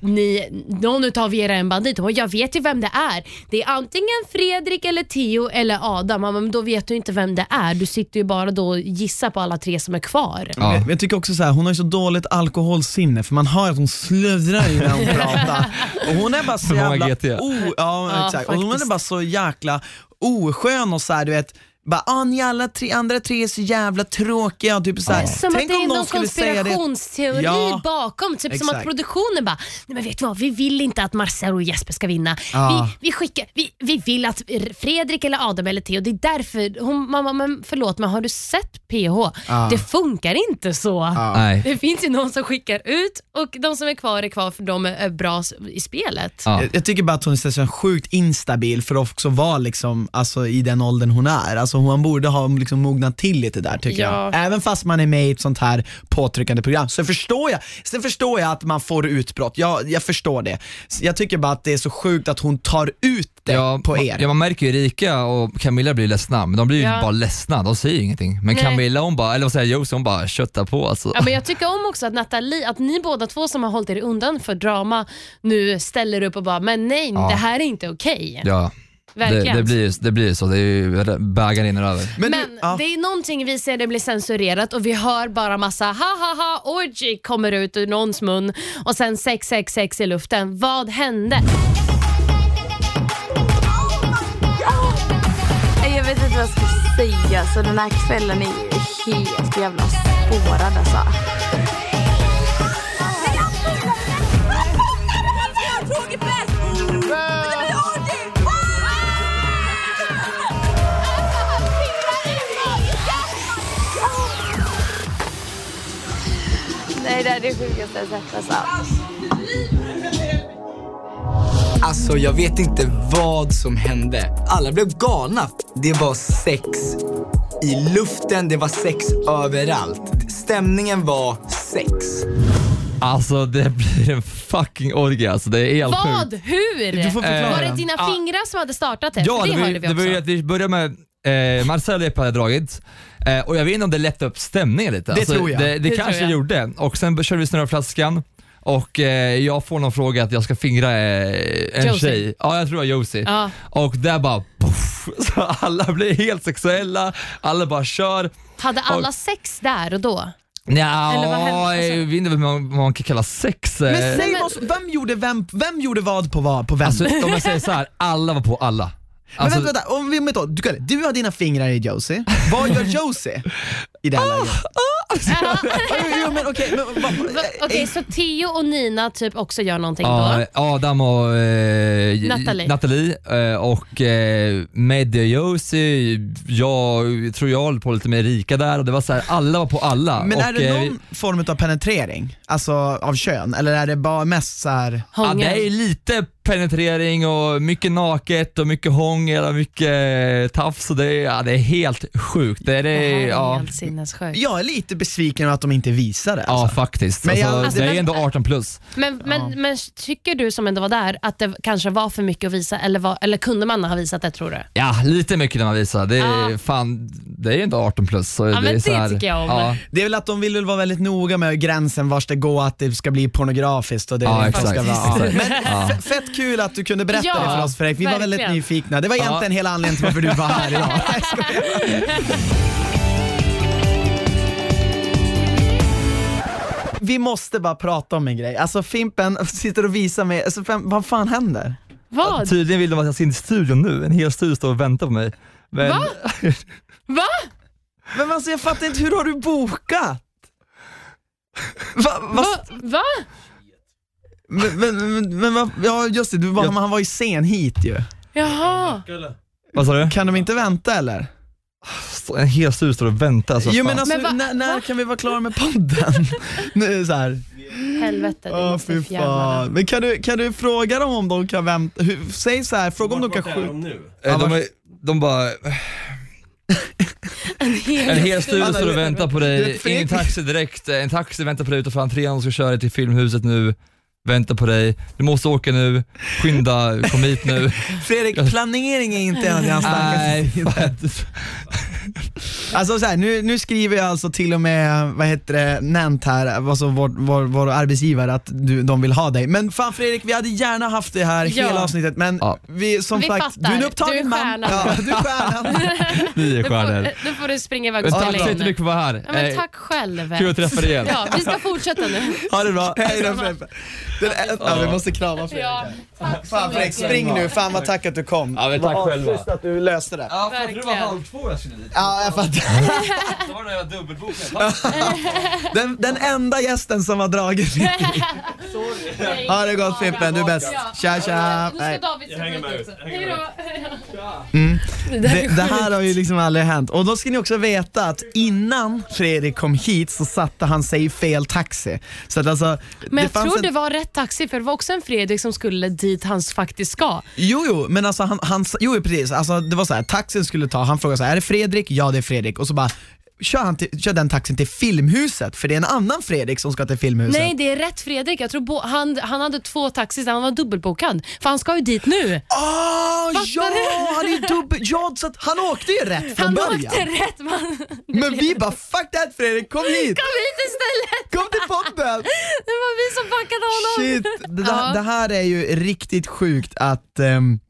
ni, någon utav er är en bandit. Bara, jag vet ju vem det är. Det är antingen Fredrik eller Theo eller Adam. Men då vet du inte vem det är. Du sitter ju bara då och gissar på alla tre som är kvar. Ja. Men Jag tycker också så här, hon har ju så dåligt alkoholsinne för man hör att hon sluddrar ju när hon pratar. Och hon är bara så jävla, GT. o, ja, Ja, exakt. Och hon är bara så jäkla oskön och så här, du vet bara, ah, ni alla tre, andra tre är så jävla tråkiga. Typ så här, Som att tänk det är om någon konspirationsteori Ja, bakom. Typ som att exakt. produktionen bara, nej men vet du vad, vi vill inte att Marcelo och Jesper ska vinna. Ja. Vi, vi, skickar, vi, vi vill att Fredrik eller Adam eller Theo, det är därför, hon, mamma, men förlåt men har du sett PH? Ja. Det funkar inte så. nej. Det finns ju någon som skickar ut och de som är kvar är kvar för de är bra i spelet. Ja. Jag, jag tycker bara att hon är så sjukt instabil för att också vara liksom, alltså, i den åldern hon är. Alltså, hon borde ha liksom, mognat till lite där tycker Ja. jag. Även fast man är med i ett sånt här påtryckande program. Så förstår jag, sen förstår jag att man får utbrott, jag, jag förstår det. Jag tycker bara att det är så sjukt att hon tar ut det på man- er. Ja, man märker ju Erika och Camilla blir ledsna, men de blir ju Ja. bara ledsna, de säger ju ingenting. Men Nej. Camilla hon bara, eller vad säger jag, Josie hon bara köttar på alltså. Ja, men jag tycker om också att Nathalie, att ni båda två som har hållit er undan för drama nu ställer upp och bara, men nej, Ja. det här är inte okej. Ja, det, Verkligen. det, blir, det blir ju så, det är ju, bägaren rinner över. Men, du- ja. det är någonting vi ser det blir censurerat och vi hör bara massa ha ha ha orgy kommer ut ur någons mun och sen 666 i luften. Vad hände? Jag vet inte vad jag ska säga, så den här kvällen är ju helt jävla spårad alltså. Det är det sjukaste jag sett alltså. Alltså jag vet inte vad som hände. Alla blev galna. Det var sex i luften, det var sex överallt. Stämningen var sex. Alltså det blir en fucking orgie alltså, det är helt sjukt. Vad? Hur? Du får förklara. Var det dina Ja. fingrar som hade startat det? Ja, För det, det, vi det vi började med eh, Marcel Jeppe hade dragit eh, och jag vet inte om det lättade upp stämningen lite. Alltså, Det tror jag. Det, det, Det kanske jag. gjorde. Och sen körde vi snurrflaskan och eh, jag får någon fråga att jag ska fingra eh, en Josie. tjej. Ja, jag tror det var Josie. Ja. Och där bara poff, så alla blir helt sexuella, alla bara kör. Hade alla sex där och då? Nja, Eller vad hände? Alltså- jag vet inte vad man, vad man kan kalla sex. eh. Men säg oss, vem gjorde, vem, vem gjorde vad på, vad, på vem? Alltså om jag säger så här, alla var på alla. Men Alltså, vänta, vänta, om vi, vänta, du, kan- du har dina fingrar i Josie, vad gör Josie i det här läget? jo, men okej, men, vad- Va- Okej, så Theo och Nina typ också gör någonting Ja, då? Adam och eh, Natalie. Natalie eh, och eh, Medde Josie, jag tror jag höll på lite med Erika där och det var så här, alla var på alla. Men och, är det eh, någon form av penetrering? Alltså av kön? Eller är det bara mest så här... Ja, det är lite penetrering och mycket naket och mycket hångel och mycket tafs och det är, ja, det är helt sjukt. Det är, Det här är ja, helt sinnessjukt. Jag är lite besviken över att de inte visar det. ja Alltså. faktiskt. Men jag- alltså, alltså, det är men- ändå 18 plus. Men, men, men tycker du som ändå var där att det kanske var för mycket att visa eller, var, eller kunde man ha visat det tror du? Ja, lite mycket när man visar. Det är, Ja. fan, det är ändå 18 plus. Så men det, är det så här, tycker jag om. Ja, Det är väl att de vill vara väldigt noga med gränsen vars det går att det ska bli pornografiskt och det Ja, inte ska exakt. vara. Exakt. Men Ja. Kul att du kunde berätta Ja, det för oss Fredrik, vi var väldigt nyfikna. Det var Ja. egentligen hela anledningen till varför du var här idag. Jag skojar. vi måste bara prata om en grej. Alltså Fimpen sitter och visar mig, alltså, fem, vad fan händer? Vad? Tydligen vill de att jag ska in i studion nu, en hel studio står och väntar på mig. Men, Va? Va? Men alltså jag fattar inte, hur har du bokat? Va, va, Va? Va? Men, men, men, men vad- ja just det, du var, han var ju sen hit ju. Jaha. Vad sa du? Kan de inte vänta eller? En hel studio står och väntar. Alltså, jo fan. men alltså, Men va- när, när kan vi vara klara med podden? nu så här. Helvete, det Åh måste fy fjärna. fan. Men kan du, kan du fråga dem om de kan vänta? Hur, säg så här, fråga om de kan skjuta. Eh, de, är, de bara... En hel studio står och väntar på dig, ingen taxi direkt, en taxi väntar på dig utanför entrén och ska köra dig till filmhuset nu, väntar på dig, du måste åka nu, skynda, kom hit nu. Fredrik, planering är inte en av dina starkaste. Alltså så här, nu, nu skriver jag alltså till och med, vad heter det, Nent här, alltså vår, vår, vår arbetsgivare att du, de vill ha dig. Men fan Fredrik, vi hade gärna haft dig här Ja. hela avsnittet men vi som Vi sagt, fattar. du är en Du upptagen är man. stjärnan. Ja, du är stjärnan. Ni är Nu stjärnor. får, nu får du springa iväg och spela tack så in. jättemycket för att vara här. Ja, men Eh, tack själv. Kul att träffa dig igen. Ja, vi ska fortsätta nu. Ha det bra, hej då. Den, ja, vi måste krama Fredrik. Ja, tack så Fan Fredrik, mycket. spring nu, fan vad tack att du kom. Ja, men tack Vad själva. schysst att du löste det. Ja, för att det var Verkligen. halv två jag skulle dit. Ja, jag fattar. Så var det jävla dubbelboken. Den, den enda gästen som har dragit Ha det gott Fimpen, du är bäst. Tja tja. Nu ska Nej. David sätta dit också. Hej då. Mm. Det där är Det, det här har ju liksom aldrig hänt. Och då ska ni också veta att innan Fredrik kom hit så satte han sig i fel taxi. Så att alltså, Men jag tror en- det var rätt taxi för det var också en Fredrik som skulle dit han faktiskt ska. Jo, jo, men alltså han, han jo precis, alltså det var så här, taxin skulle ta, han frågade så här, är det Fredrik? Ja det är Fredrik. Och så bara, kör, han till, kör den taxin till Filmhuset, för det är en annan Fredrik som ska till Filmhuset. Nej, det är rätt Fredrik. Jag tror bo- han, han hade två taxis, han var dubbelbokad. För han ska ju dit nu. Ah, Fattar ja, du? han är dubbel, ja, så han åkte ju rätt från Han början. åkte rätt man. Men vi bara, fuck that Fredrik, kom hit! Kom hit istället! Kom till podden! Det var vi som packade honom. Shit, det, Ja. det här är ju riktigt sjukt att ehm,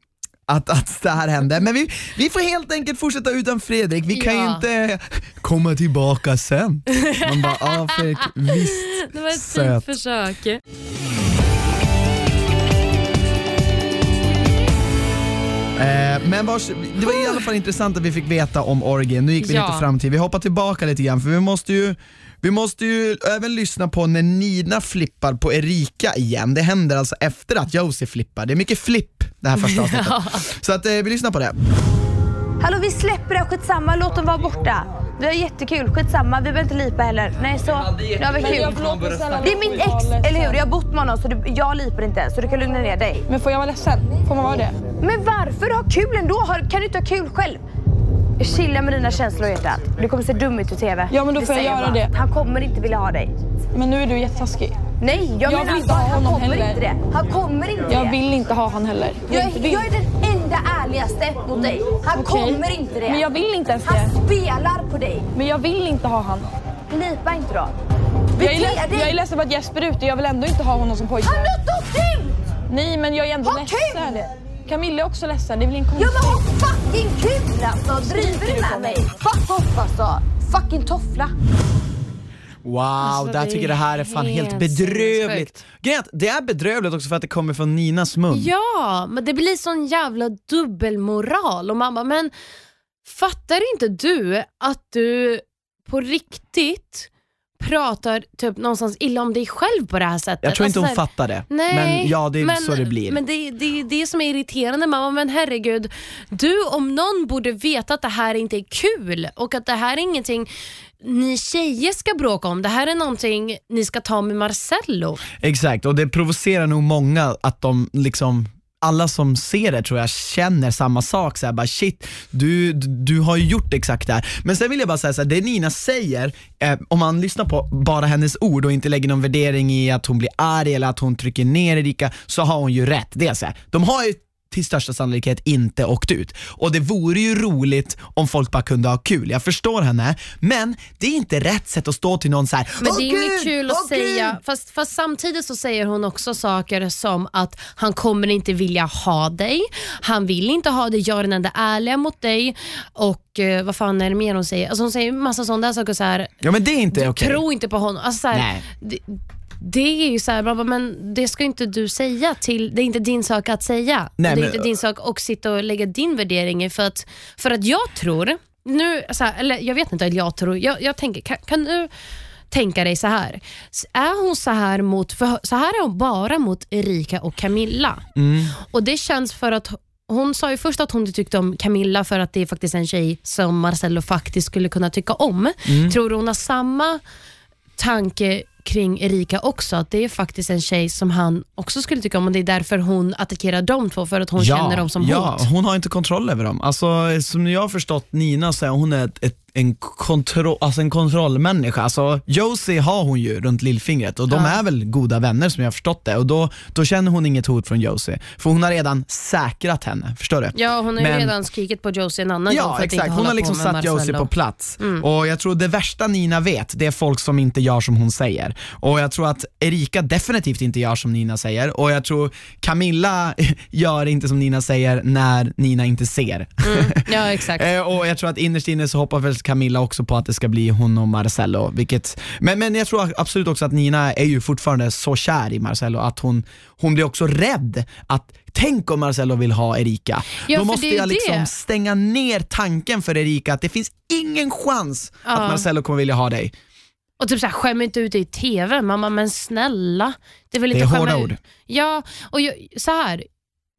att, att det här hände. Men vi, vi får helt enkelt fortsätta utan Fredrik. Vi kan ju Ja. inte komma tillbaka sen. Man bara, ja Fredrik, visst. Det var ett Söt. fint försök. Eh, men vars, det var i alla fall intressant att vi fick veta om Orgin. Nu gick vi Ja. lite fram till, vi hoppar tillbaka lite grann för vi måste ju vi måste ju även lyssna på när Nina flippar på Erika igen. Det händer alltså efter att Josie flippar. Det är mycket flipp det här första avsnittet. Så att, eh, vi lyssnar på det. Hallå vi släpper det, skitsamma, låt dem vara borta. Vi har jättekul, skitsamma, vi behöver inte lipa heller. Nej så, nu har vi kul. Det är mitt ex, eller hur? Jag har bott med honom så jag lipar inte så du kan lugna ner dig. Men får jag vara ledsen? Får man vara det? Men varför? Ha kul ändå, kan du inte ha kul själv? Chilla med dina känslor hjärtat. Du kommer se dum ut i TV. Ja, men då får jag göra det. Han kommer inte vilja ha dig. Men nu är du jättetaskig. Nej, jag, Jag menar vill inte han honom kommer heller. inte det. Han kommer inte Jag det. vill inte ha han heller. Jag, jag är den enda ärligaste mot dig. Han Okej. kommer inte det. Men jag vill inte ens Han det. spelar på dig. Men jag vill inte ha han. Lipa inte då. Jag är, Bete leds- dig. jag är ledsen för att Jesper är ute. Jag vill ändå inte ha honom som pojkvän. Han har åkt ut! Nej, men jag är ändå Ha ledsen. kul! Camilla är också ledsen. Det är väl ingen Ja konstigt. men ha fucking kul alltså! Driver du med mig? Fuck off alltså! Fucking toffla. Wow, Alltså, där tycker det här är fan helt helt bedrövligt. Grejen det är bedrövligt också för att det kommer från Ninas mun. Ja, men det blir sån jävla dubbelmoral och man bara, men fattar inte du att du på riktigt pratar typ någonstans illa om dig själv på det här sättet? Jag tror inte Alltså hon fattar det. Nej, men ja, det är men, så det blir. Men det, det är det som är irriterande. Bara, men herregud, du om någon borde veta att det här inte är kul och att det här är ingenting ni tjejer ska bråka om. Det här är någonting ni ska ta med Marcello. Exakt, och det provocerar nog många att de liksom alla som ser det tror jag känner samma sak, så här, bara shit, du, du har ju gjort exakt det här. Men sen vill jag bara säga så här, det Nina säger, eh, om man lyssnar på bara hennes ord och inte lägger någon värdering i att hon blir arg eller att hon trycker ner Erika, så har hon ju rätt. Det är så här, de har ju till största sannolikhet inte åkt ut. Och det vore ju roligt om folk bara kunde ha kul. Jag förstår henne, men det är inte rätt sätt att stå till någon så här. Men "Åh, det är inget kul att säga. gud." Fast, fast samtidigt så säger hon också saker som att han kommer inte vilja ha dig. Han vill inte ha dig, jag är den enda ärliga mot dig. Och eh, vad fan är det mer hon säger? Alltså hon säger massa sådana där saker. Så här, Ja men det är inte okej. Tro inte på honom. Alltså, så här, Nej. det, det är ju så här, bara, men det ska inte du säga till, det är inte din sak att säga. Nej, det är men- inte din sak att sitta och lägga din värdering i. För att, för att jag tror, nu, så här, eller jag vet inte att jag tror, jag, jag tänker, kan, kan du tänka dig så här. Är hon så här mot, för så här är hon bara mot Erika och Camilla. Mm. Och det känns för att hon sa ju först att hon inte tyckte om Camilla för att det är faktiskt en tjej som Marcello faktiskt skulle kunna tycka om. Mm. Tror du hon har samma tanke kring Erika också? Att det är faktiskt en tjej som han också skulle tycka om och det är därför hon attackerar de två, för att hon känner dem som ja, hot. hon har inte kontroll över dem. Alltså, som jag har förstått Nina så är hon ett, ett, en, kontro, alltså en kontrollmänniska. Alltså, Josie har hon ju runt lillfingret och de Ja. är väl goda vänner som jag har förstått det. Och då, då känner hon inget hot från Josie. För hon har redan säkrat henne, förstår du? Ja, hon har Men- redan skrikit på Josie en annan gång Ja för att inte exakt, hon hålla har liksom satt Josie Marcello. på plats. Mm. Och jag tror det värsta Nina vet, det är folk som inte gör som hon säger. Och jag tror att Erika definitivt inte gör som Nina säger. Och jag tror Camilla gör inte som Nina säger när Nina inte ser. Ja, exakt. Eh, och jag tror att innerst inne så hoppas väl Camilla också på att det ska bli hon och Marcello. Vilket, men, men jag tror absolut också att Nina är ju fortfarande så kär i Marcello att hon, hon blir också rädd att Tänk om Marcello vill ha Erika. Ja, Då måste jag liksom det. stänga ner tanken för Erika att det finns ingen chans Ja. att Marcello kommer vilja ha dig. Och typ såhär, skäm inte ut dig i TV. Mamma, men snälla. Det är väl Det är hårda ut- ord. Ja, och jag, så här.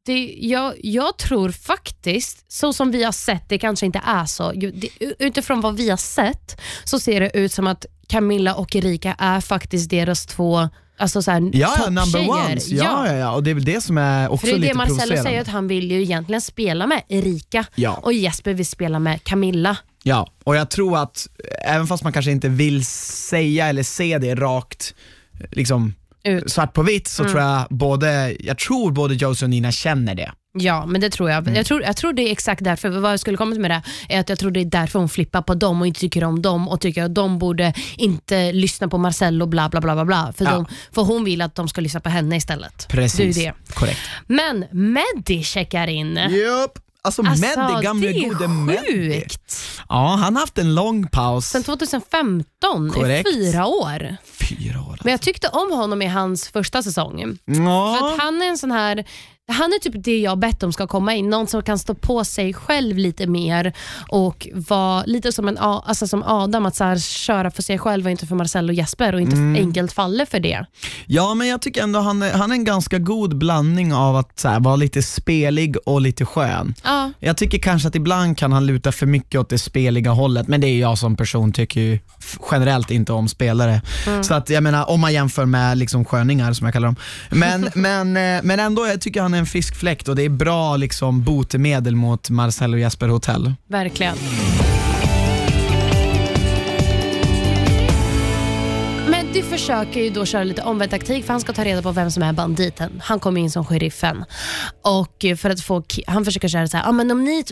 Det, jag, jag tror faktiskt, så som vi har sett, det kanske inte är så. Det, utifrån vad vi har sett så ser det ut som att Camilla och Erika är faktiskt deras två alltså så här, Ja, ja, number ones. Ja, ja, ja, och det är väl det som är också För det är lite det Marcello provocerande. säger, att han vill ju egentligen spela med Erika Ja. och Jesper vill spela med Camilla. Ja, och jag tror att även fast man kanske inte vill säga eller se det rakt liksom, Ut. svart på vitt så Mm. tror jag både, jag tror både Josie och Nina känner det. Ja, men det tror jag. Mm. Jag, tror, jag tror det är exakt därför. Vad jag skulle komma med det är att jag tror det är därför hon flippar på dem och inte tycker om dem och tycker att de borde inte lyssna på Marcello bla bla bla bla. bla för, Ja. de, för hon vill att de ska lyssna på henne istället. Precis, Det är det. korrekt. Men Meddi checkar in. Japp. Alltså, Meddi, gamle det är gode Meddi. sjukt. Ja, han har haft en lång paus. Sen 2015, Korrekt. i fyra år. Fyra år. Men jag tyckte om honom i hans första säsong. För Ja. att han är en sån här han är typ det jag bett om ska komma in. Någon som kan stå på sig själv lite mer och vara lite som, en, alltså som Adam, att så här, köra för sig själv och inte för Marcel och Jesper och inte Mm. enkelt faller för det. Ja, men jag tycker ändå han är, han är en ganska god blandning av att så här, vara lite spelig och lite skön. Ja. Jag tycker kanske att ibland kan han luta för mycket åt det speliga hållet, men det är jag som person tycker ju generellt inte om spelare. Mm. Så att jag menar, om man jämför med liksom sköningar som jag kallar dem. Men, men, eh, men ändå, jag tycker han en fiskfläkt och det är bra liksom botemedel mot Marcel och Jesper Hotell. Verkligen. Försöker ju då köra lite omvänd taktik för han ska ta reda på vem som är banditen. Han kommer in som sheriffen. Och för att få, han försöker köra så här, ah, men om ni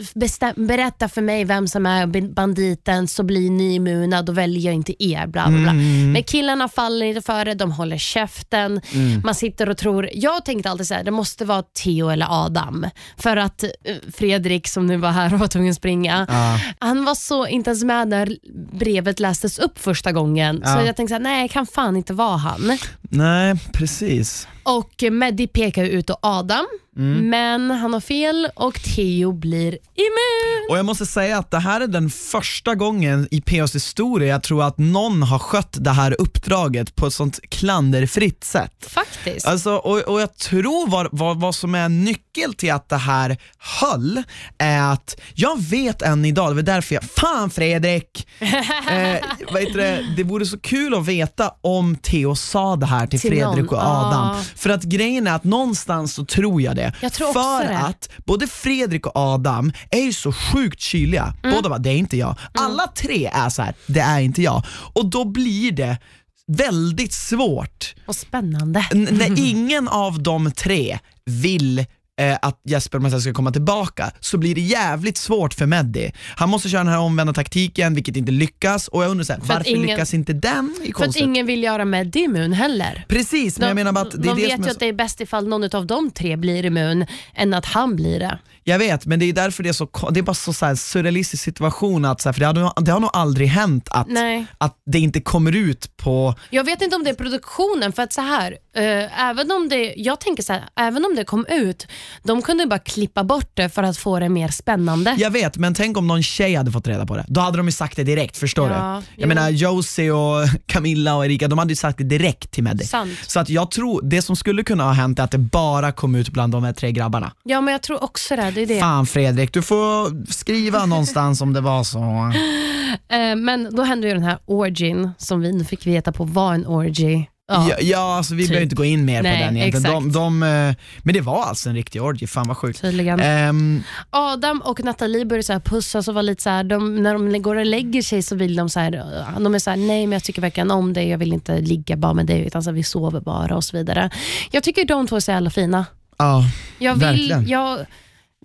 berättar för mig vem som är banditen så blir ni immuna, då väljer jag inte er. Bla, bla, bla. Mm. Men killarna faller inte för det, de håller käften. Mm. Man sitter och tror, jag tänkte alltid så här, det måste vara Theo eller Adam. För att eh, Fredrik som nu var här och var tvungen att springa, Ja. han var så inte ens med när brevet lästes upp första gången. Så Ja. jag tänkte så här, nej, kan fan inte vara han. Nej, precis. Och Meddi pekar ut och Adam, Mm. men han har fel och Theo blir immun. Och jag måste säga att det här är den första gången i POs historia jag tror att någon har skött det här uppdraget på ett sånt klanderfritt sätt. Faktiskt. Alltså, och, och jag tror vad, vad, vad som är nyckel till att det här höll är att jag vet än idag, det var därför jag, fan Fredrik! eh, vad heter det, det vore så kul att veta om Theo sa det här till, Till Fredrik någon, och Adam. ja. För att grejen är att någonstans så tror jag det. Jag tror För det. att både Fredrik och Adam är ju så sjukt kyliga. Mm. Båda bara, det är inte jag. Alla tre är så här, det är inte jag. Och då blir det väldigt svårt Och spännande. N- när ingen av de tre vill eh, att Jesper Marcel ska komma tillbaka så blir det jävligt svårt för Meddi. Han måste köra den här omvända taktiken vilket inte lyckas och jag undrar så här, varför ingen- lyckas inte den i För att ingen vill göra Meddi immun heller. Precis, men jag menar bara att det är de det vet är ju att det är bäst ifall någon av de tre blir immun än att han blir det. Jag vet, men det är därför det är så, det är bara så, så här surrealistisk situation att, så här, för det har, nog- det har nog aldrig hänt att, Nej. att det inte kommer ut på Jag vet inte om det är produktionen, för att så här, eh, även om det, jag tänker så här, även om det kom ut, de kunde bara klippa bort det för att få det mer spännande. Jag vet, men tänk om någon tjej hade fått reda på det. Då hade de ju sagt det direkt, förstår Ja, du? jo. Jag menar Josie och Camilla och Erika, de hade ju sagt det direkt till. Sant. Så att jag tror, det som skulle kunna ha hänt är att det bara kom ut bland de här tre grabbarna. Ja, men jag tror också det. Det, är det. Fan Fredrik, du får skriva någonstans om det var så. Eh, men då hände ju den här orgin som vi nu fick veta på var en orgy. Ja. Ja, ja alltså vi typ. behöver inte gå in mer Nej, på den egentligen. De, exakt. de, eh, men det var alltså en riktig orgie, fan vad sjukt. Tydligen. Ehm, Adam och Nathalie började så här pussas och var lite så här, de, när de går och lägger sig så vill de så här, eh, de är så här, nej men jag tycker verkligen om dig, jag vill inte ligga bara med dig utan så här, vi sover bara och så vidare. Jag tycker de två är så jävla fina. ja, Jag vill, verkligen. jag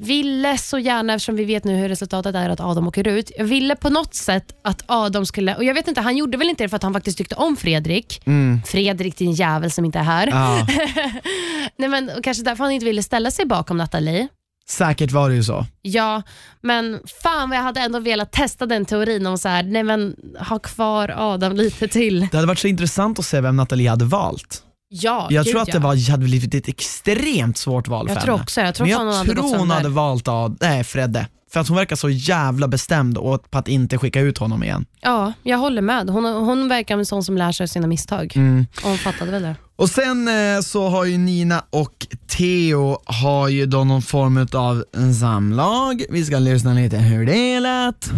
ville så gärna, eftersom vi vet nu hur resultatet är att Adam åker ut, jag ville på något sätt att Adam skulle, och jag vet inte, han gjorde väl inte det för att han faktiskt tyckte om Fredrik. Mm. Fredrik din jävel som inte är här. Ja. nej, men, och kanske därför han inte ville ställa sig bakom Nathalie. Säkert var det ju så. Ja, men fan vad jag hade ändå velat testa den teorin om så här, nej men ha kvar Adam lite till. Det hade varit så intressant att se vem Nathalie hade valt. Ja, Jag gud, tror att det var, hade blivit ett extremt svårt val Jag för tror henne. också, jag tror Men hon jag hade gått tror hon hade valt av, nej, Fredde. För att hon verkar så jävla bestämd på att inte skicka ut honom igen. Ja, jag håller med. Hon, hon verkar som en sån som lär sig av sina misstag. Mm. Och hon fattade väl det. Och sen eh, så har ju Nina och Theo har ju då någon form av samlag. Vi ska lyssna lite hur det lät.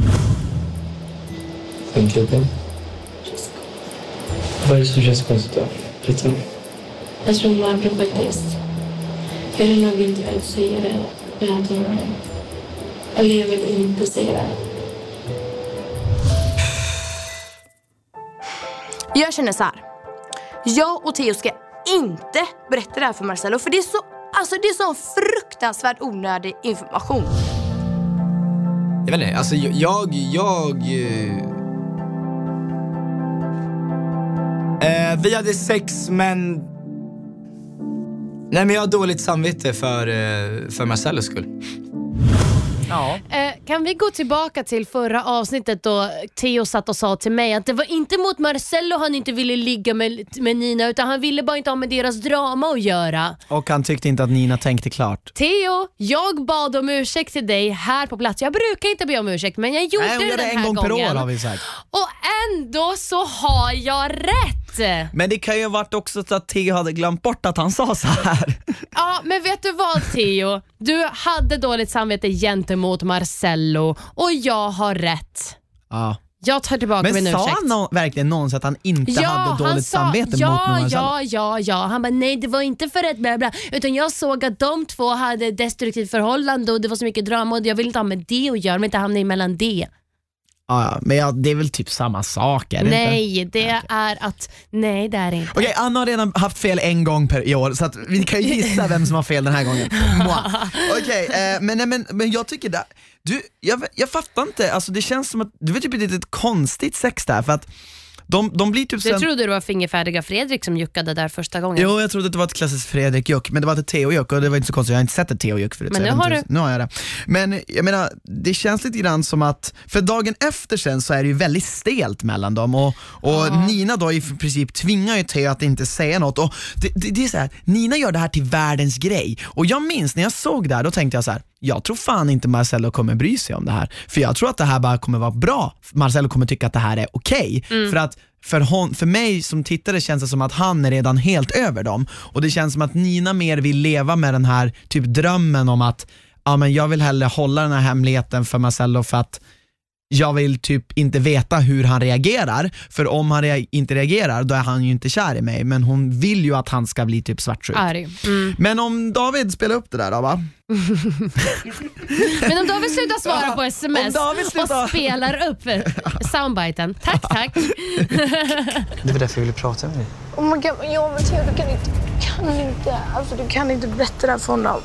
Tänker på? Vad är det som känns konstigt då? Jag tror Marco faktiskt. Jag vill nog inte väl säga det. Men att hon... Eller jag vill inte säga det. Jag känner så här. Jag och Theo ska inte berätta det här för Marcello för det är så, alltså det är så fruktansvärt onödig information. Jag vet inte, alltså jag, jag, jag eh, eh, Vi hade sex men Nej men jag har dåligt samvete för, eh, för Marcellos skull. Ja. Eh, kan vi gå tillbaka till förra avsnittet då Theo satt och sa till mig att det var inte mot Marcello han inte ville ligga med, med Nina utan han ville bara inte ha med deras drama att göra. Och han tyckte inte att Nina tänkte klart. Theo, jag bad om ursäkt till dig här på plats. Jag brukar inte be om ursäkt men jag gjorde Nej, det gör det den en här gång per gången. år har vi sagt. Och ändå så har jag rätt! Men det kan ju ha varit också så att Theo hade glömt bort att han sa så här. Ja, men vet du vad Theo? Du hade dåligt samvete gentemot Marcello och jag har rätt. Ja. Jag tar tillbaka min Men ursäkt. sa han verkligen någonsin att han inte hade dåligt samvete ja, mot Marcello? Ja, ja, ja. Han bara, nej det var inte för att bla bla, utan jag såg att de två hade ett destruktivt förhållande och det var så mycket drama och jag vill inte ha med det att göra, men inte hamna emellan det. Ja, men ja, det är väl typ samma sak? Är det Inte? Nej, det är att, nej det är det inte. Okej, Anna har redan haft fel en gång per i år så att vi kan ju gissa vem som har fel den här gången. Okej, eh, men, nej, men, men jag tycker det, du, jag, jag fattar inte, alltså det känns som att det var typ ett litet konstigt sex där för att de, de blir typ Du sen... trodde det var fingerfärdiga Fredrik som juckade där första gången? Jo, jag trodde att det var ett klassiskt Fredrik-juck, men det var ett Theo-juck och det var inte så konstigt, jag har inte sett ett Theo-juck förut. Men jag nu har hur- Nu har jag det. Men jag menar, det känns lite grann som att, för dagen efter sen så är det ju väldigt stelt mellan dem och, och Nina då i princip tvingar ju Theo att inte säga något och det, det, det är så här, Nina gör det här till världens grej och jag minns när jag såg det här, då tänkte jag så här. Jag tror fan inte Marcello kommer bry sig om det här, för jag tror att det här bara kommer vara bra. Marcello kommer tycka att det här är okej, Mm. för att för, hon, för mig som tittare känns det som att han är redan helt över dem och det känns som att Nina mer vill leva med den här typ drömmen om att ja, men jag vill hellre hålla den här hemligheten för Marcello för att jag vill typ inte veta hur han reagerar, för om han rea- inte reagerar då är han ju inte kär i mig, men hon vill ju att han ska bli typ svartsjuk. Arg. Mm. Men om David spelar upp det där då va? Men om David slutar svara på sms slutar- och spelar upp soundbiten. Tack, tack. Det var därför jag ville prata med dig. Oh my god, men jag men Theo, du kan inte, kan inte, alltså du kan inte berätta det här för honom.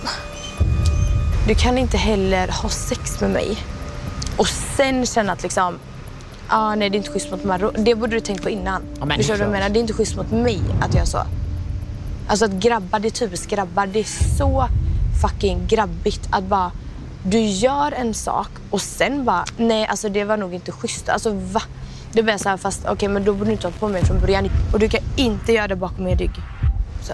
du kan inte heller ha sex med mig och sen känna att liksom, ah, nej det är inte schysst mot Marro. Det borde du tänkt på innan. Ja, men du vad jag menar? Det är inte schysst mot mig att göra så. Alltså att grabbar, det är typiskt grabbar. Det är så fucking grabbigt att bara, du gör en sak och sen bara, nej alltså det var nog inte schysst. Alltså va? Det blir så här, fast okej men då borde du inte ha på mig från början. Och du kan inte göra det bakom min rygg. Så,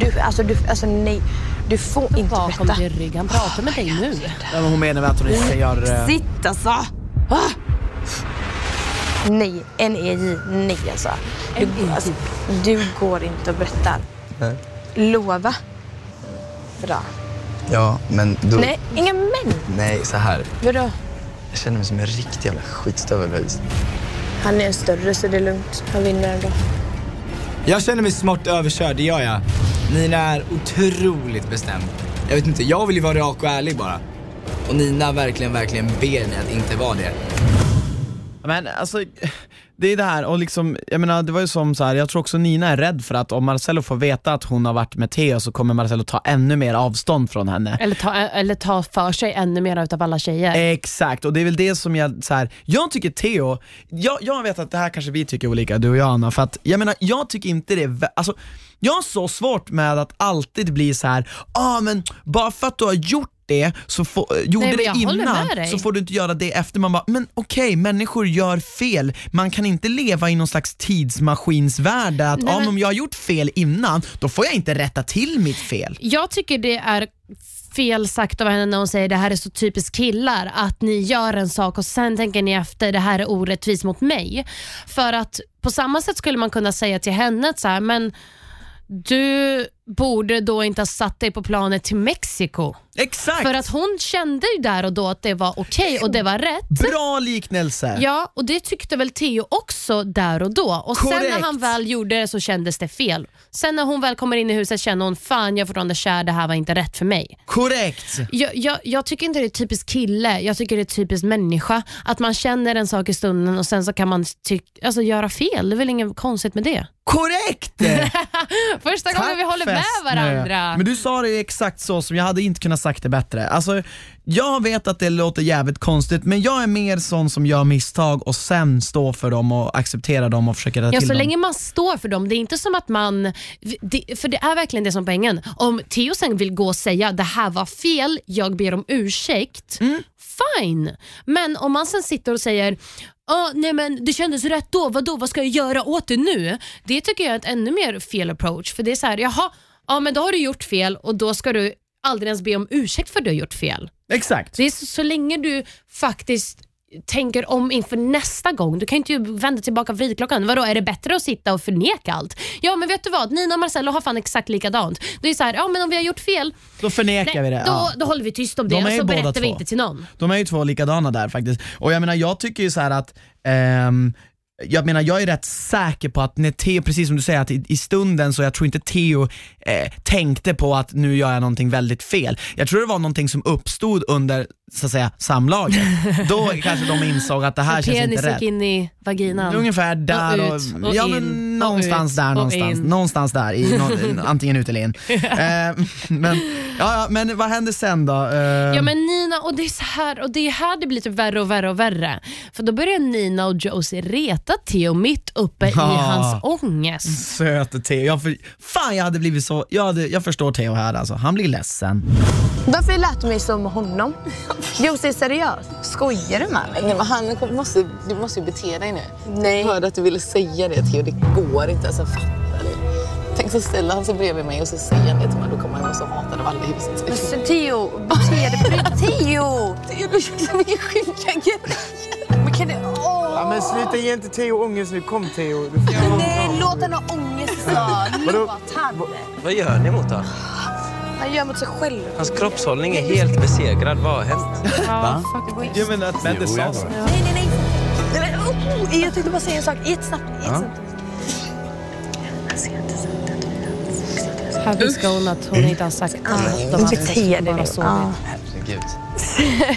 du, alltså, du, alltså nej. Du får inte Bakom berätta. din rygg. Han pratar med dig nu. Ja, men hon menar väl att hon inte gör... Sitt alltså! Ah! Nej, N-E-J, nej alltså. Du, alltså. du går inte och berättar. Nej. Lova. Bra. Ja, men då... Nej, inga män. Nej, så här. Vadå? Jag känner mig som en riktig jävla skitstövel. Han är större så det är lugnt. Han vinner ändå. Jag känner mig smart överkörd, det gör jag. Nina är otroligt bestämd. Jag vet inte, jag vill ju vara rak och ärlig bara. Och Nina verkligen, verkligen ber mig att inte vara det. Men alltså, det är det här, och liksom, jag menar det var ju som så här, jag tror också Nina är rädd för att om Marcello får veta att hon har varit med Theo så kommer Marcello ta ännu mer avstånd från henne. Eller ta, eller ta för sig ännu mer utav alla tjejer. Exakt, och det är väl det som jag, så här, jag tycker Theo, jag, jag vet att det här kanske vi tycker olika, du och jag Anna, för att jag menar, jag tycker inte det alltså, jag har så svårt med att alltid bli så här, ah men bara för att du har gjort det, så får, gjorde Nej, det innan, så får du inte göra det efter. Man bara, men okej, människor gör fel. Man kan inte leva i någon slags tidsmaskinsvärld att Nej, men- om jag har gjort fel innan, då får jag inte rätta till mitt fel. Jag tycker det är fel sagt av henne när hon säger det här är så typiskt killar, att ni gör en sak och sen tänker ni efter det här är orättvist mot mig. För att på samma sätt skulle man kunna säga till henne att så här, men du borde då inte ha satt dig på planet till Mexiko. Exakt! För att hon kände ju där och då att det var okej och det var rätt. Bra liknelse! Ja, och det tyckte väl Theo också där och då. Och Sen Korrekt. när han väl gjorde det så kändes det fel. Sen när hon väl kommer in i huset känner hon fan jag är fortfarande kär, det här var inte rätt för mig. Korrekt! Jag, jag, jag tycker inte det är typiskt kille, jag tycker det är typiskt människa. Att man känner en sak i stunden och sen så kan man alltså, göra fel. Det är väl inget konstigt med det. Korrekt! Första gången vi håller med varandra. Men du sa det exakt så som jag hade inte kunnat sagt det bättre. Alltså, jag vet att det låter jävligt konstigt men jag är mer sån som gör misstag och sen står för dem och accepterar dem och försöker rätta Ja, till så dem. länge man står för dem. Det är inte som att man... Det, för det är verkligen det som är poängen. Om Theo sen vill gå och säga det här var fel, jag ber om ursäkt. Mm. Fine. Men om man sen sitter och säger "Ah, nej men det kändes rätt då, vadå, vad ska jag göra åt det nu? Det tycker jag är ett ännu mer fel approach. För det är så här, jaha, ja, men då har du gjort fel och då ska du aldrig ens be om ursäkt för att du har gjort fel. Exakt. Det är så, så länge du faktiskt tänker om inför nästa gång. Du kan inte ju vända tillbaka vridklockan. Vadå, är det bättre att sitta och förneka allt? Ja, men vet du vad? Nina och Marcello har fan exakt likadant. Det är så här, ja men om vi har gjort fel, Då förnekar nej, vi det. då, ja. då håller vi tyst om De det ju och så berättar vi två. inte till någon. De är ju två likadana där faktiskt. Och jag menar, jag tycker ju så här att ehm, jag menar jag är rätt säker på att när Theo, precis som du säger, att i, i stunden så jag tror inte Theo eh, tänkte på att nu gör jag någonting väldigt fel. Jag tror det var någonting som uppstod under så att säga samlaget. Då kanske de insåg att det här Så känns inte penis rätt. gick in i vaginan. Ungefär där och, och, ut, och ja in, men och någonstans ut, där och någonstans. in. Någonstans där, i nå- antingen ut eller in. eh, men, ja, men vad hände sen då? Eh, Ja men Nina, och det är så här och det är här det blir typ värre och värre och värre. För då börjar Nina och Josie reta Theo mitt uppe i Ja. hans ångest. Söte Theo. Jag för, fan jag hade blivit så, jag, hade, jag förstår Theo här alltså. Han blir ledsen. Varför lät du mig med honom? Josie är seriös. Skojar du med mig? Nej, men han måste, du måste ju bete dig nu. Nej. Jag hörde att du ville säga det Theo, det går inte. Alltså, fattar du? Tänk så ställer han sig bredvid mig och så säger han det till mig. Då kommer han vara så hatad av alla i huset. Men så Theo, bete dig. Theo! Theo, du mycket sjuka grejer. Men kan du... Åh! Ja, men sluta ge inte Theo ångest nu. Kom Theo. Du får Nej, låt honom ha ångest? Låt han. Vad gör ni mot honom? Han gör mot sig själv. Hans kroppshållning är helt besegrad. Vad har hänt? Ja, Jag menar att Mendes sa så. Nej, nej, nej. nej men, oh, oh, jag tänkte bara säga en sak. Jättesnabbt. jättesnabbt. Här viskar hon att hon inte har sagt allt Bete dig att hon bara sovit. Ja. Herregud.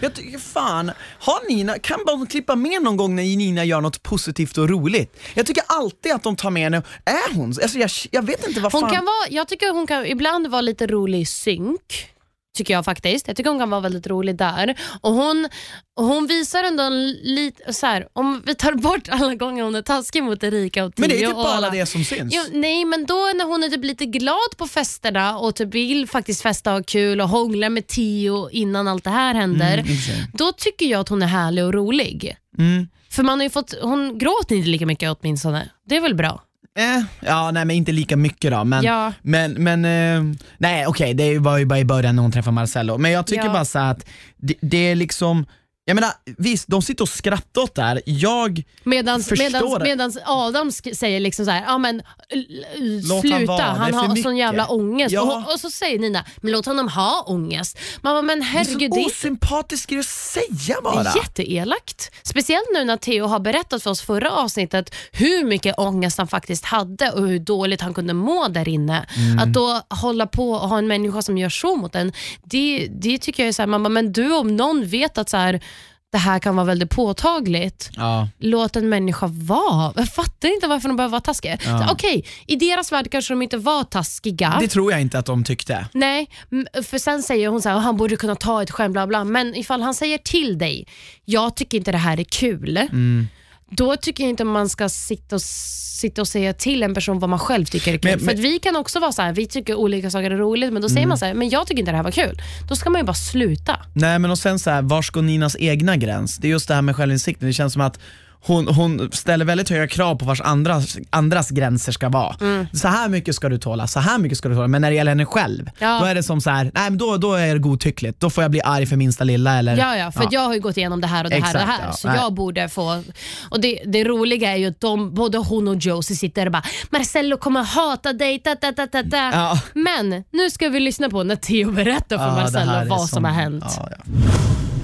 Jag fan har Nina, kan de klippa med någon gång när Nina gör något positivt och roligt? Jag tycker alltid att de tar med henne, är hon? Alltså jag, jag vet inte vad Hon fan. kan vara, jag tycker hon kan ibland vara lite rolig i synk. Tycker jag faktiskt. Jag tycker hon kan vara väldigt rolig där. Och Hon, och hon visar ändå en lite, så här, om vi tar bort alla gånger hon är taskig mot Erika och Theo Men det är typ bara alla- det som syns. Jo, nej, men då när hon är typ lite glad på festerna och typ vill faktiskt festa och ha kul och hångla med Theo innan allt det här händer. Mm, då tycker jag att hon är härlig och rolig. Mm. För man har fått, hon gråter inte lika mycket åtminstone. Det är väl bra? Eh, ja, nej men inte lika mycket då. Men, Ja. men, men eh, nej okej, det var ju bara i början när hon träffade Marcello. Men jag tycker Ja. bara så att det, det är liksom, jag menar visst, de sitter och skrattar åt det här. Jag Medans, förstår medans, det. medans Adam sk- säger liksom så här, ja men han sluta, vara, han, det är för har sån mycket." jävla ångest. Ja. Och, och så säger Nina, men låt honom ha ångest. Man bara, men herregud, det det är är, så osympatiskt grej att säga bara. det är jätteelakt. Speciellt nu när Theo har berättat för oss förra avsnittet hur mycket ångest han faktiskt hade och hur dåligt han kunde må där inne. Mm. Att då hålla på och ha en människa som gör så mot en, det, det tycker jag är så här, man bara, men du om någon vet att så här, det här kan vara väldigt påtagligt Ja. låt en människa vara. Jag fattar inte varför de behöver vara taskiga. Ja. Okej, i deras värld kanske de inte var taskiga. Det tror jag inte att de tyckte. Nej, för sen säger hon så här, han borde kunna ta ett skämt, bla bla. Men ifall han säger till dig, jag tycker inte det här är kul. Mm. Då tycker jag inte man ska sitta och, sitta och säga till en person vad man själv tycker är kul. Men- för men- att vi kan också vara så här, vi tycker olika saker är roligt, men då säger Mm. man så här, men jag tycker inte det här var kul. Då ska man ju bara sluta. Nej men och sen så här, var ska Ninas egna gräns? Det är just det här med självinsikten, det känns som att hon, hon ställer väldigt höga krav på vars andras, andras gränser ska vara. Mm. Så här mycket ska du tåla, så här mycket ska du tåla. Men när det gäller henne själv, Ja. då är det som så här, nej men då, då är det godtyckligt. Då får jag bli arg för minsta lilla eller... Ja, ja, för att jag har ju gått igenom det här och det här och det Exakt, här. ja. Så Nej. jag borde få... Och det, det roliga är ju att de, både hon och Josie sitter och bara “Marcello kommer hata dig”. Ta, ta, ta, ta, ta. Ja. Men nu ska vi lyssna på när Theo berättar för Ja, Marcello vad som som- har hänt.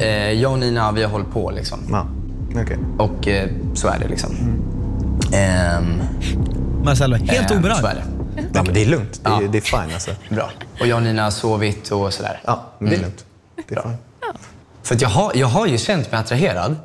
Eh, jag och Nina, vi har hållit på liksom. Och eh, så är det liksom. Ehm, Marcello, helt ehm, oberörd. Så är det. Ja, men det är lugnt. Det är, Ja. det är fine alltså. Bra. Och jag och Nina har sovit och sådär. Ja, men det är Mm. lugnt. Det är fine. För att jag har, jag har ju känt mig attraherad,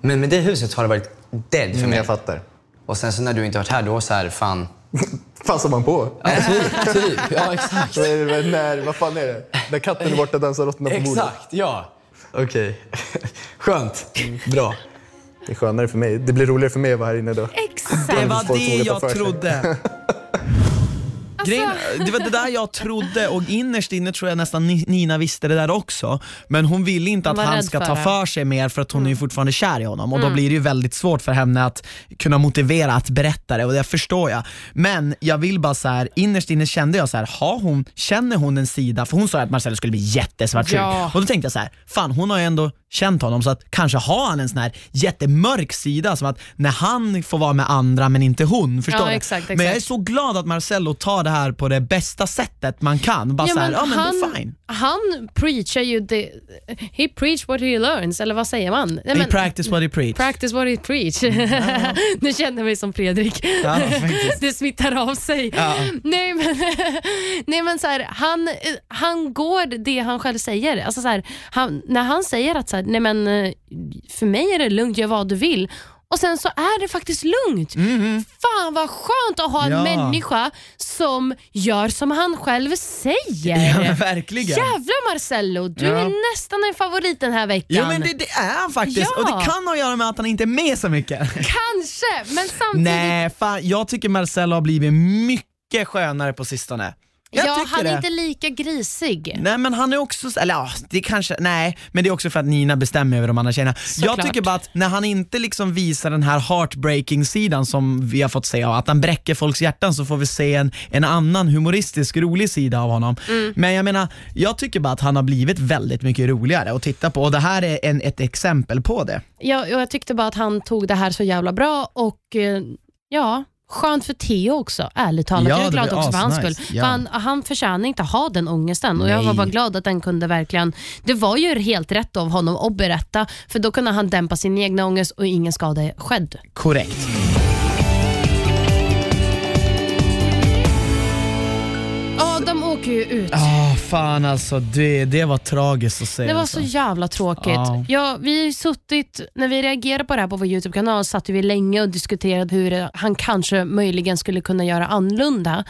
men med det huset har det varit dead för Mm, mig. jag fattar. Och sen så när du inte varit här, då så här, fan... Passar man på? Ja, typ, typ. Ja, exakt. Det- när, vad fan är det? När katten är borta dansar råttorna på bordet. Exakt, ja. Okej. Skönt. Bra. Det är skönare för mig. Det blir roligare för mig att vara här inne då. Exakt. Det var det jag för trodde. Grejen, det var det där jag trodde och innerst inne tror jag nästan Ni- Nina visste det där också. Men hon ville inte Hon att han ska för ta för sig mer för att hon är ju fortfarande kär i honom och då Mm. blir det ju väldigt svårt för henne att kunna motivera att berätta det och det förstår jag. Men jag vill bara så här, innerst inne kände jag så här, har hon, känner hon en sida, för hon sa att Marcelo skulle bli jättesvartsjuk Ja. och då tänkte jag så här, fan hon har ju ändå känt honom så att kanske har han en sån här jättemörk sida som att när han får vara med andra men inte hon, förstår Ja, du? exakt, Men jag är exakt. så glad att Marcello tar det här på det bästa sättet man kan. Bara Ja, så här, men ja men han, det är fine. han preachar ju det, he preach what he learns, eller vad säger man? Nej, He men- practice what he preach. Practice what he preach. nu känner jag mig som Fredrik. Ja, det smittar av sig. Ja. Nej men, nej, men så här, han, han går det han själv säger. Alltså så här, han, när han säger att så här, nej men, eh, för mig är det lugnt, gör vad du vill. Och sen så är det faktiskt lugnt. Fan vad skönt att ha en Ja. människa som gör som han själv säger. Ja, verkligen. Jävlar Marcello, du Ja. är nästan en favorit den här veckan. Ja men det, det är han faktiskt Ja. och det kan ha att göra med att han inte är med så mycket. Kanske, men samtidigt. Nej, fan, jag tycker Marcello har blivit mycket skönare på sistone. Jag ja, han är det. inte lika grisig. Nej men han är också, eller ja, det kanske, nej, men det är också för att Nina bestämmer över de andra tjejerna. Jag Såklart. tycker bara att när han inte liksom visar den här heartbreaking sidan som vi har fått se, av, att han bräcker folks hjärtan så får vi se en, en annan humoristisk, rolig sida av honom. Mm. Men jag menar, jag tycker bara att han har blivit väldigt mycket roligare att titta på och det här är en, ett exempel på det. Jag, jag tyckte bara att han tog det här så jävla bra och eh, ja, skönt för Theo också, ärligt talat. Ja, jag är glad också för hans skull. Ja. För han, han förtjänar inte ha den ångesten och jag var Nej. bara glad att den kunde verkligen, det var ju helt rätt av honom att berätta för då kunde han dämpa sin egna ångest och ingen skada är skedd. Korrekt. Åker ju ut. Ah, fan alltså, det, det var tragiskt att se. Det var alltså. så jävla tråkigt. Ja. Ja. vi har ju suttit, när vi reagerade på det här på vår YouTube-kanal satt vi länge och diskuterade hur han kanske möjligen skulle kunna göra annorlunda.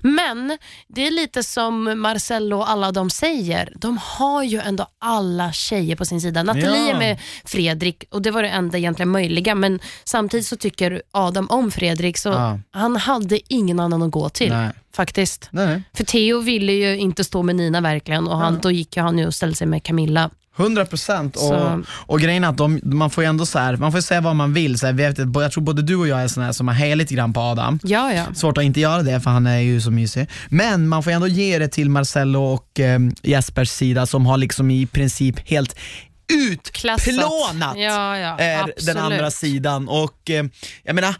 Men det är lite som Marcello och alla de säger. De har ju ändå alla tjejer på sin sida. Nathalie Ja. med Fredrik och det var det enda egentligen möjliga. Men samtidigt så tycker Adam om Fredrik så Ja. han hade ingen annan att gå till. Nej. Faktiskt. Nej. För Theo ville ju inte stå med Nina verkligen och han, då gick ju han ju och ställde sig med Camilla. 100 procent. Och, och grejen är att de, man får ju ändå så här, man får ju säga vad man vill. Så här, vet, jag tror både du och jag är här som har hejat lite grann på Adam. Ja, ja. Svårt att inte göra det för han är ju så mysig. Men man får ändå ge det till Marcello och eh, Jespers sida som har liksom i princip helt utplånat Ja, ja, eh, den andra sidan. Och eh, jag menar,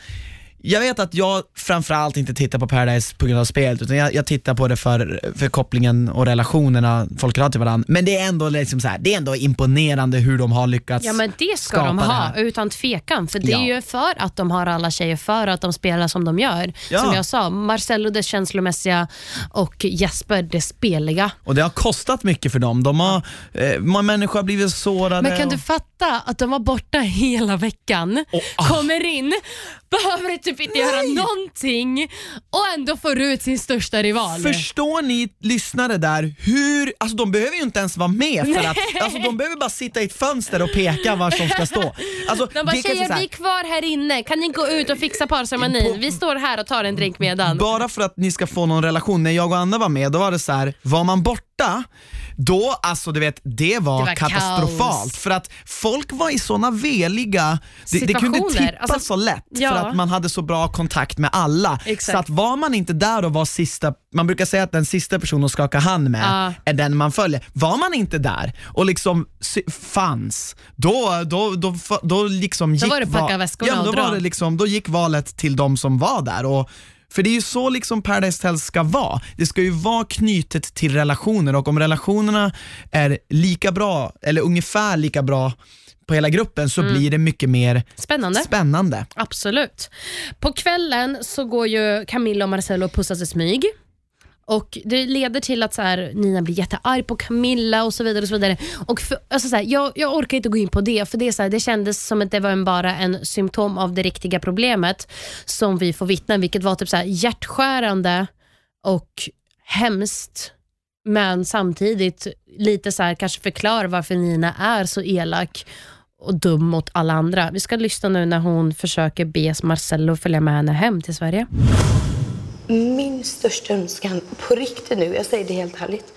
jag vet att jag framförallt inte tittar på Paradise på grund av spelet, utan jag, jag tittar på det för, för kopplingen och relationerna folk har till varandra. Men det är ändå, liksom så här, det är ändå imponerande hur de har lyckats Ja men det ska skapa de det ha, här. utan tvekan. För det Ja. är ju för att de har alla tjejer, för att de spelar som de gör. Ja. Som jag sa, Marcello det känslomässiga och Jesper det speliga. Och det har kostat mycket för dem. De har, eh, många människor har blivit sårade. Men kan och- du fatta att de var borta hela veckan, ah. kommer in, behöver typ inte göra någonting och ändå får ut sin största rival. Förstår ni lyssnare där hur, alltså de behöver ju inte ens vara med för att, alltså de behöver bara sitta i ett fönster och peka var som ska stå. Alltså, De bara, tjejer vi är kvar här inne, kan ni gå ut och fixa parceremonin? Vi står här och tar en drink medan. Bara för att ni ska få någon relation, när jag och Anna var med, då var det så här, var man borta, då, alltså du vet, det var, Det var katastrofalt. kaos. För att folk var i såna veliga, det, det kunde tippa Alltså, så lätt ja. för att man hade så bra kontakt med alla. Exakt. Så att var man inte där och var sista, man brukar säga att den sista personen att skaka hand med Ja. är den man följer. Var man inte där och liksom fanns, då, då, då, då, då liksom gick var det packa väskorna ja, men och då var dra. det liksom, Då gick valet till de som var där. Och, för det är ju så liksom Paradise Hotel ska vara. Det ska ju vara knutet till relationer och om relationerna är lika bra, eller ungefär lika bra på hela gruppen så Mm. blir det mycket mer Spännande. spännande. Absolut. På kvällen så går ju Camilla och Marcello och pussas i smyg. Och Det leder till att så här, Nina blir jättearg på Camilla och så vidare. och så vidare. Och för, alltså så här, jag, jag orkar inte gå in på det, för det, är så här, det kändes som att det var en, bara en symptom av det riktiga problemet som vi får vittna, vilket var typ så här, hjärtskärande och hemskt. Men samtidigt lite så här, kanske förklara varför Nina är så elak och dum mot alla andra. Vi ska lyssna nu när hon försöker be Marcello följa med henne hem till Sverige. Min största önskan, på riktigt nu, jag säger det helt ärligt.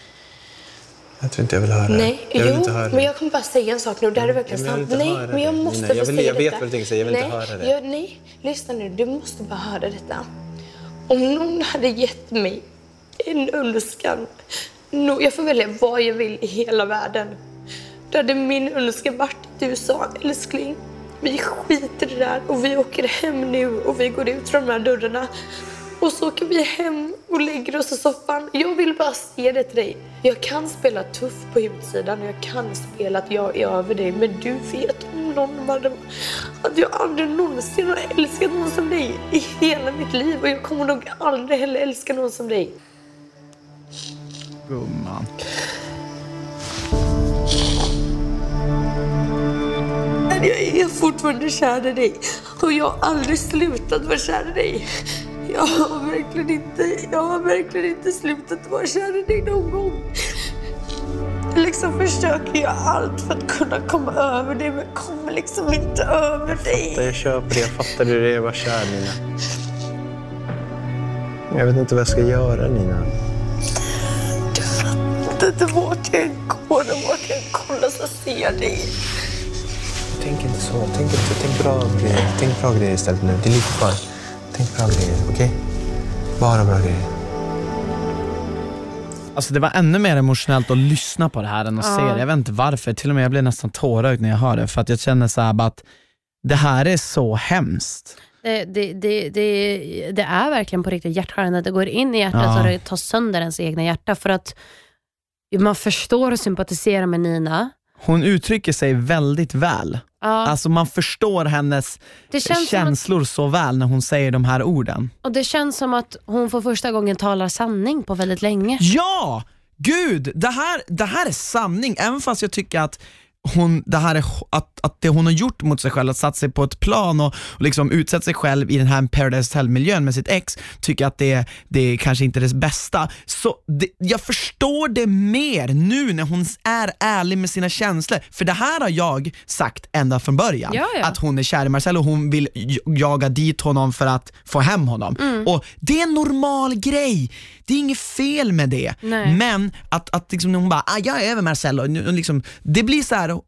Jag tror inte jag vill höra det. Nej, Jag vill jo, inte höra men jag kommer bara säga en sak nu. Det här är verkligen Nej, sant. Nej, men jag måste Nina, jag få vill- säga jag vet detta. vad du tänker säga, jag vill nej, inte höra det. Jag, nej, lyssna nu. Du måste bara höra detta. Om någon hade gett mig en önskan, no, jag får välja vad jag vill i hela världen. Då hade min önskan varit att du sa, älskling, vi skiter i det där och vi åker hem nu och vi går ut från de här dörrarna. Och så åker vi hem och lägger oss i soffan. Jag vill bara se det till dig. Jag kan spela tuff på utsidan och jag kan spela att jag är över dig. Men du vet om någon hade, att jag aldrig någonsin har älskat någon som dig i hela mitt liv. Och jag kommer nog aldrig heller älska någon som dig. Gumman. Men jag är fortfarande kär i dig. Och jag har aldrig slutat vara kär i dig. Jag har verkligen inte, jag har verkligen inte slutat vara kär i dig någon gång. Jag liksom försöker göra allt för att kunna komma över dig, men kommer liksom inte över dig. Jag köper det. Jag fattar hur det är att vara kär, Nina. Jag vet inte vad jag ska göra, Nina. Jag vet inte vart jag än går och vart jag än kollar så ser jag dig. Tänk inte så. Tänk, inte, tänk, bra. Tänk bra grejer istället nu. Det är lite kvar. Tänk bra grejer, okej? Bara bra grejer. Alltså det var ännu mer emotionellt att lyssna på det här än att Ja. se det. Jag vet inte varför, till och med jag blir nästan tårögd när jag hör det. För att jag känner så här att det här är så hemskt. Det, det, det, det, det är verkligen på riktigt hjärtskärande. Det går in i hjärtat Ja. och det tar sönder ens egna hjärta. För att man förstår och sympatiserar med Nina. Hon uttrycker sig väldigt väl. Ja. Alltså man förstår hennes känslor så väl när hon säger de här orden. Och Det känns som att hon för första gången talar sanning på väldigt länge. Ja! Gud, det här, det här är sanning. Även fast jag tycker att hon, det här är, att, att det hon har gjort mot sig själv, att satt sig på ett plan och, och liksom utsätta sig själv i den här Paradise Hotel-miljön med sitt ex, tycker att det, det är kanske inte är det bästa. Så det, jag förstår det mer nu när hon är ärlig med sina känslor. För det här har jag sagt ända från början. Ja, ja. Att hon är kär i Marcel och hon vill jaga dit honom för att få hem honom. Mm. Och Det är en normal grej. Det är inget fel med det. Nej. Men att, att liksom hon bara, ah, jag är över och liksom, det blir så här.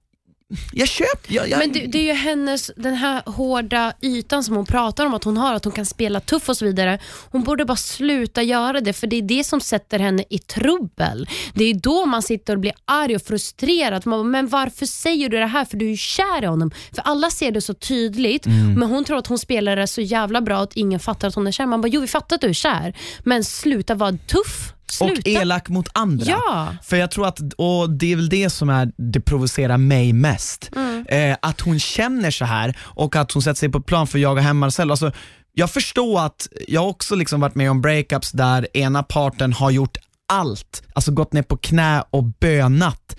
Jag köper, jag, jag, Men det, det är ju hennes, den här hårda ytan som hon pratar om att hon har, att hon kan spela tuff och så vidare. Hon borde bara sluta göra det för det är det som sätter henne i trubbel. Det är då man sitter och blir arg och frustrerad. Man bara, men varför säger du det här? För du är ju kär i honom. För alla ser det så tydligt, Mm. men hon tror att hon spelar det så jävla bra att ingen fattar att hon är kär. Man bara, jo vi fattar att du är kär, men sluta vara tuff. Sluta. och elak mot andra. Ja. För jag tror att, och det är väl det som är, det provocerar mig mest. Mm. Eh, att hon känner så här och att hon sätter sig på plan för att jaga hem Marcel. Alltså, jag förstår att, jag har också liksom varit med om breakups där ena parten har gjort allt, alltså gått ner på knä och bönat.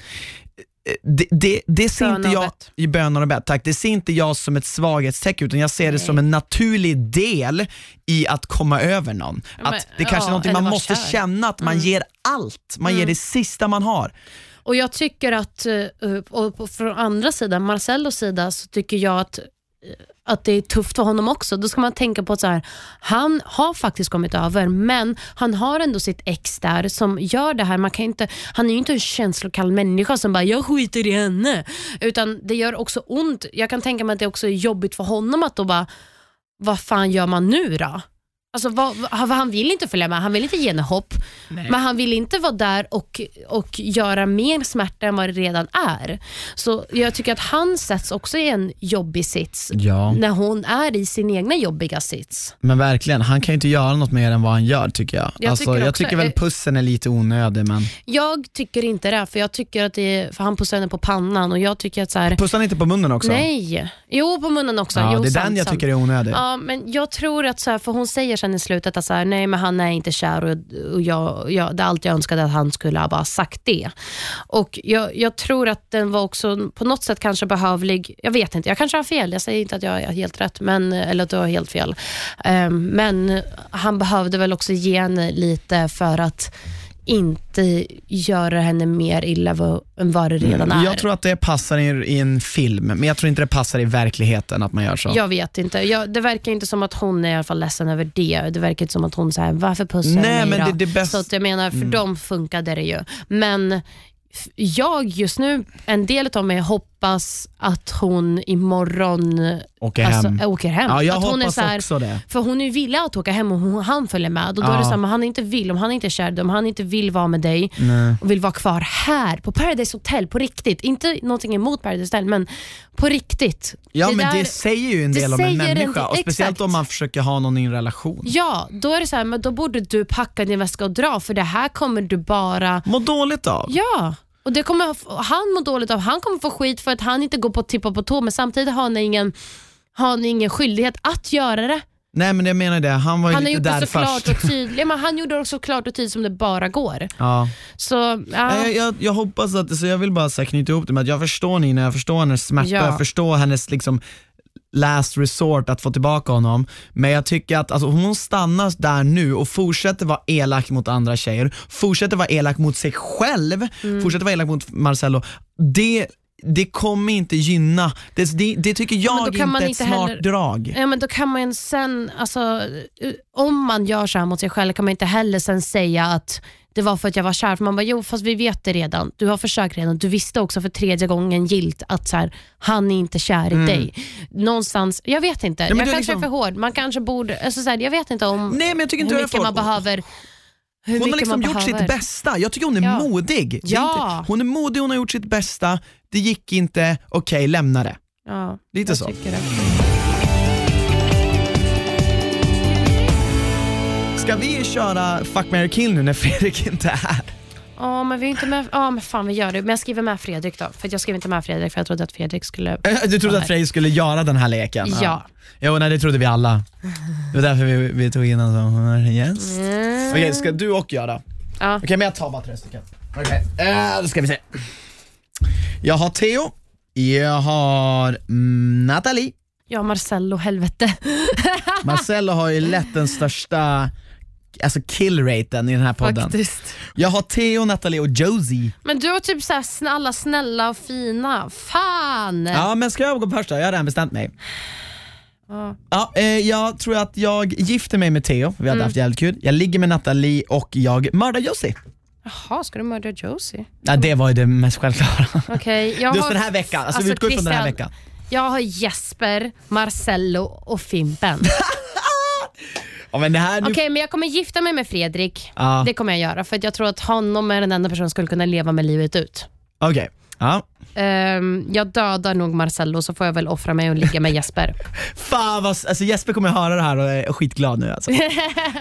Eh, Det, det, det ser inte jag, i bönar och bett, tack. Det ser inte jag som ett svaghetstecken utan jag ser det som en naturlig del i att komma över någon. Ja, men- att det kanske är ja, någonting eller man måste kär. känna, att man Mm. ger allt. Man ger Mm. det sista man har. Och Jag tycker att, eh, och från andra sidan, Marcellos sida, så tycker jag att att det är tufft för honom också. Då ska man tänka på att så här, han har faktiskt kommit över, men han har ändå sitt ex där som gör det här. Man kan inte, han är ju inte en känslokall människa som bara, jag skiter i henne. Utan det gör också ont. Jag kan tänka mig att det också är jobbigt för honom att då bara, vad fan gör man nu då? Alltså, vad, vad, han vill inte följa med, han vill inte ge henne hopp, men han vill inte vara där och, och göra mer smärta än vad det redan är. Så jag tycker att han sätts också i en jobbig sits Ja. när hon är i sin egna jobbiga sits. Men verkligen, han kan ju inte göra något mer än vad han gör tycker jag. Jag alltså, tycker jag också- tycker väl pussen är lite onödig men Jag tycker inte det, för jag tycker att det är, för han pussar henne på pannan och jag tycker att så här, pussar han inte på munnen också? Nej, jo på munnen också. Ja, jo, det är sant, den jag sant. tycker är onödig. Ja, men jag tror att, så här, för hon säger sen i slutet att så här, nej men han är inte kär och, och jag, jag, det är allt jag önskade att han skulle ha bara sagt det. Och jag, jag tror att den var också på något sätt kanske behövlig. Jag vet inte, jag kanske har fel. Jag säger inte att jag är helt rätt, men, eller att du har helt fel. Um, men han behövde väl också ge henne lite för att inte göra henne mer illa än vad det redan är. Jag tror att det passar i, en film, men jag tror inte det passar i verkligheten att man gör så. Jag vet inte. Jag, det verkar inte som att hon är i alla fall ledsen över det. Det verkar inte som att hon säger varför pussar Nej, mig men då? det- det bäst- Så att jag menar, för Mm. dem funkade det ju. Men jag just nu, en del av mig hoppas att hon imorgon Åker alltså, hem. äh, åker hem. Ja, jag att hon är så här, också det. För hon är villig att åka hem och hon, han följer med. Och då är det Ja. så här, men han inte vill, om han inte är kär, om han inte vill vara med dig Nej. och vill vara kvar här på Paradise Hotel på riktigt. Inte någonting emot Paradise Hotel, men på riktigt. Ja Det men där- det säger ju en del om en människa del- och speciellt exakt. om man försöker ha någon i en relation. Ja, då är det så här, men då borde du packa din väska och dra för det här kommer du bara... Må dåligt av. Ja, och det kommer han må dåligt av. Han kommer få skit för att han inte går på tippa på tå men samtidigt har han ingen, har han ingen skyldighet att göra det. Nej men jag menar det, han var ju Han har lite gjort där det så först. klart och tydligt. Men han gjorde det så klart och tydligt som det bara går. Ja. Så, ja. Jag, jag, jag hoppas att, så jag vill bara så knyta ihop det med att jag förstår Nina, jag förstår hennes smärta, Ja. jag förstår hennes liksom last resort att få tillbaka honom. Men jag tycker att alltså, hon stannar där nu och fortsätter vara elak mot andra tjejer, fortsätter vara elak mot sig själv, Mm. fortsätter vara elak mot Marcello. Det, det kommer inte gynna, det, det, det tycker jag inte är ett inte smart heller- drag. Ja, men då kan man sen, alltså, eh, om man gör så här mot sig själv kan man inte heller sen säga att det var för att jag var kär. För man bara, jo fast vi vet det redan. Du har försökt redan. Du visste också för tredje gången gilt att så här, han är inte kär i Mm. dig. Någonstans, jag vet inte. Ja, jag kanske liksom- är för hård. Man kanske borde, alltså så här, jag vet inte om Nej, men jag tycker inte hur mycket man behöver hur Hon har liksom gjort behöver. sitt bästa. Jag tycker hon är Ja. modig. Är Ja. Inte, hon är modig, hon har gjort sitt bästa. Det gick inte, okej lämna det. Ja, Lite så. Ska vi köra Fuck, marry, kill nu när Fredrik inte är här? Ja, men vi är inte med. Ja, men fan vi gör det. Men jag skriver med Fredrik då. För jag skrev inte med Fredrik för jag trodde att Fredrik skulle... Eh, Du trodde att. Frej skulle göra den här leken? Ja. Jo, nej det trodde vi alla. Det var därför vi, vi tog in en sån gäst. Mm. Okej, ska du och göra? Ja. Okej, men jag tar bara tre stycken. Okej, eh, då ska vi se. Jag har Theo, jag har mm, Nathalie, Ja, Marcello, helvete. Marcello har ju lätt den största alltså killraten i den här podden. Faktiskt. Jag har Theo, Nathalie och Josie. Men du har typ så här alla snälla och fina. Fan! Ja, men ska jag gå först då? Jag har redan bestämt mig. Ja. Ja, eh, jag tror att jag gifter mig med Theo, vi hade Mm. haft jävligt kul. Jag ligger med Nathalie och jag mördar Josie. Jaha, ska du mörda Josie? Ja, det var ju det mest självklara. Okej, jag Just har- den här veckan, alltså, vi utgår från den här Christian, veckan. Jag har Jesper, Marcello och Fimpen. Ja, men det här, nu- Okej, men jag kommer gifta mig med Fredrik. Ja. Det kommer jag göra för att jag tror att honom är den enda personen som skulle kunna leva med livet ut. Okej, ja. Ehm, jag dödar nog Marcello så får jag väl offra mig och ligga med Jesper. Fan vad, alltså Jesper kommer höra det här och är skitglad nu alltså. men,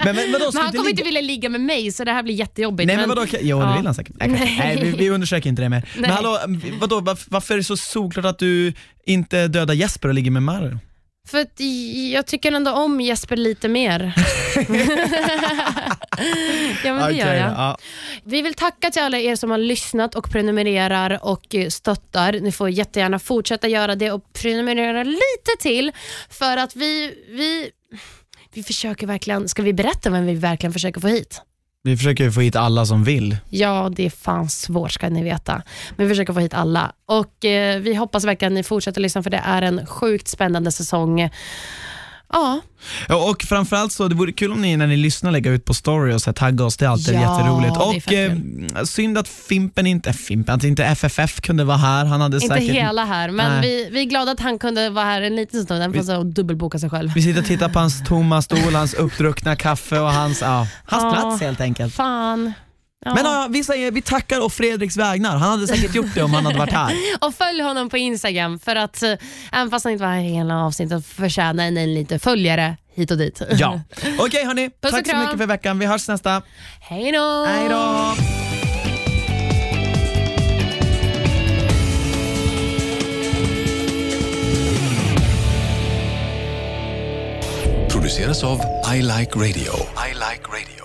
men, men, men han kommer inte vilja ligga med mig så det här blir jättejobbigt. Nej men vadå, jo det Ja. vill han säkert. Nej, kanske. Nej vi, vi undersöker inte det mer. Men Nej. hallå, vadå, varför, varför är det så solklart att du inte dödar Jesper och ligger med Mario? För att jag tycker ändå om Jesper lite mer. ja men det gör Okej, jag. ja. Vi vill tacka till alla er som har lyssnat och prenumererar och eh, stöttar. Ni får jättegärna fortsätta göra det och prenumerera lite till för att vi, vi, vi försöker verkligen, ska vi berätta vem vi verkligen försöker få hit? Vi försöker ju få hit alla som vill. Ja, det är fan svårt ska ni veta. Men vi försöker få hit alla. Och eh, Vi hoppas verkligen att ni fortsätter lyssna för det är en sjukt spännande säsong. Ja, Ja, och framförallt så, det vore kul om ni när ni lyssnar lägger ut på story och så här, tagga oss, det är alltid Ja, jätteroligt. Och eh, synd att Fimpen inte, äh, Fimpen, att inte FFF kunde vara här. Han hade inte säkert... hela här, men Nej. vi, vi är glada att han kunde vara här en liten stund. Han får så dubbelboka sig själv. Vi sitter och tittar på hans tomma stol, hans uppdruckna kaffe och hans, ja, hans Ja, plats helt enkelt. Fan. Ja. Men ja, vi säger, vi tackar och Fredriks vägnar. Han hade säkert gjort det om han hade varit här. Och följ honom på Instagram för att eh, även fast han inte var här i hela avsnittet förtjänar en, en lite följare hit och dit. Ja. Okej hörni, Puss tack så mycket för veckan. Vi hörs nästa. Hej då! Hej då! Produceras av I Like Radio. I like radio.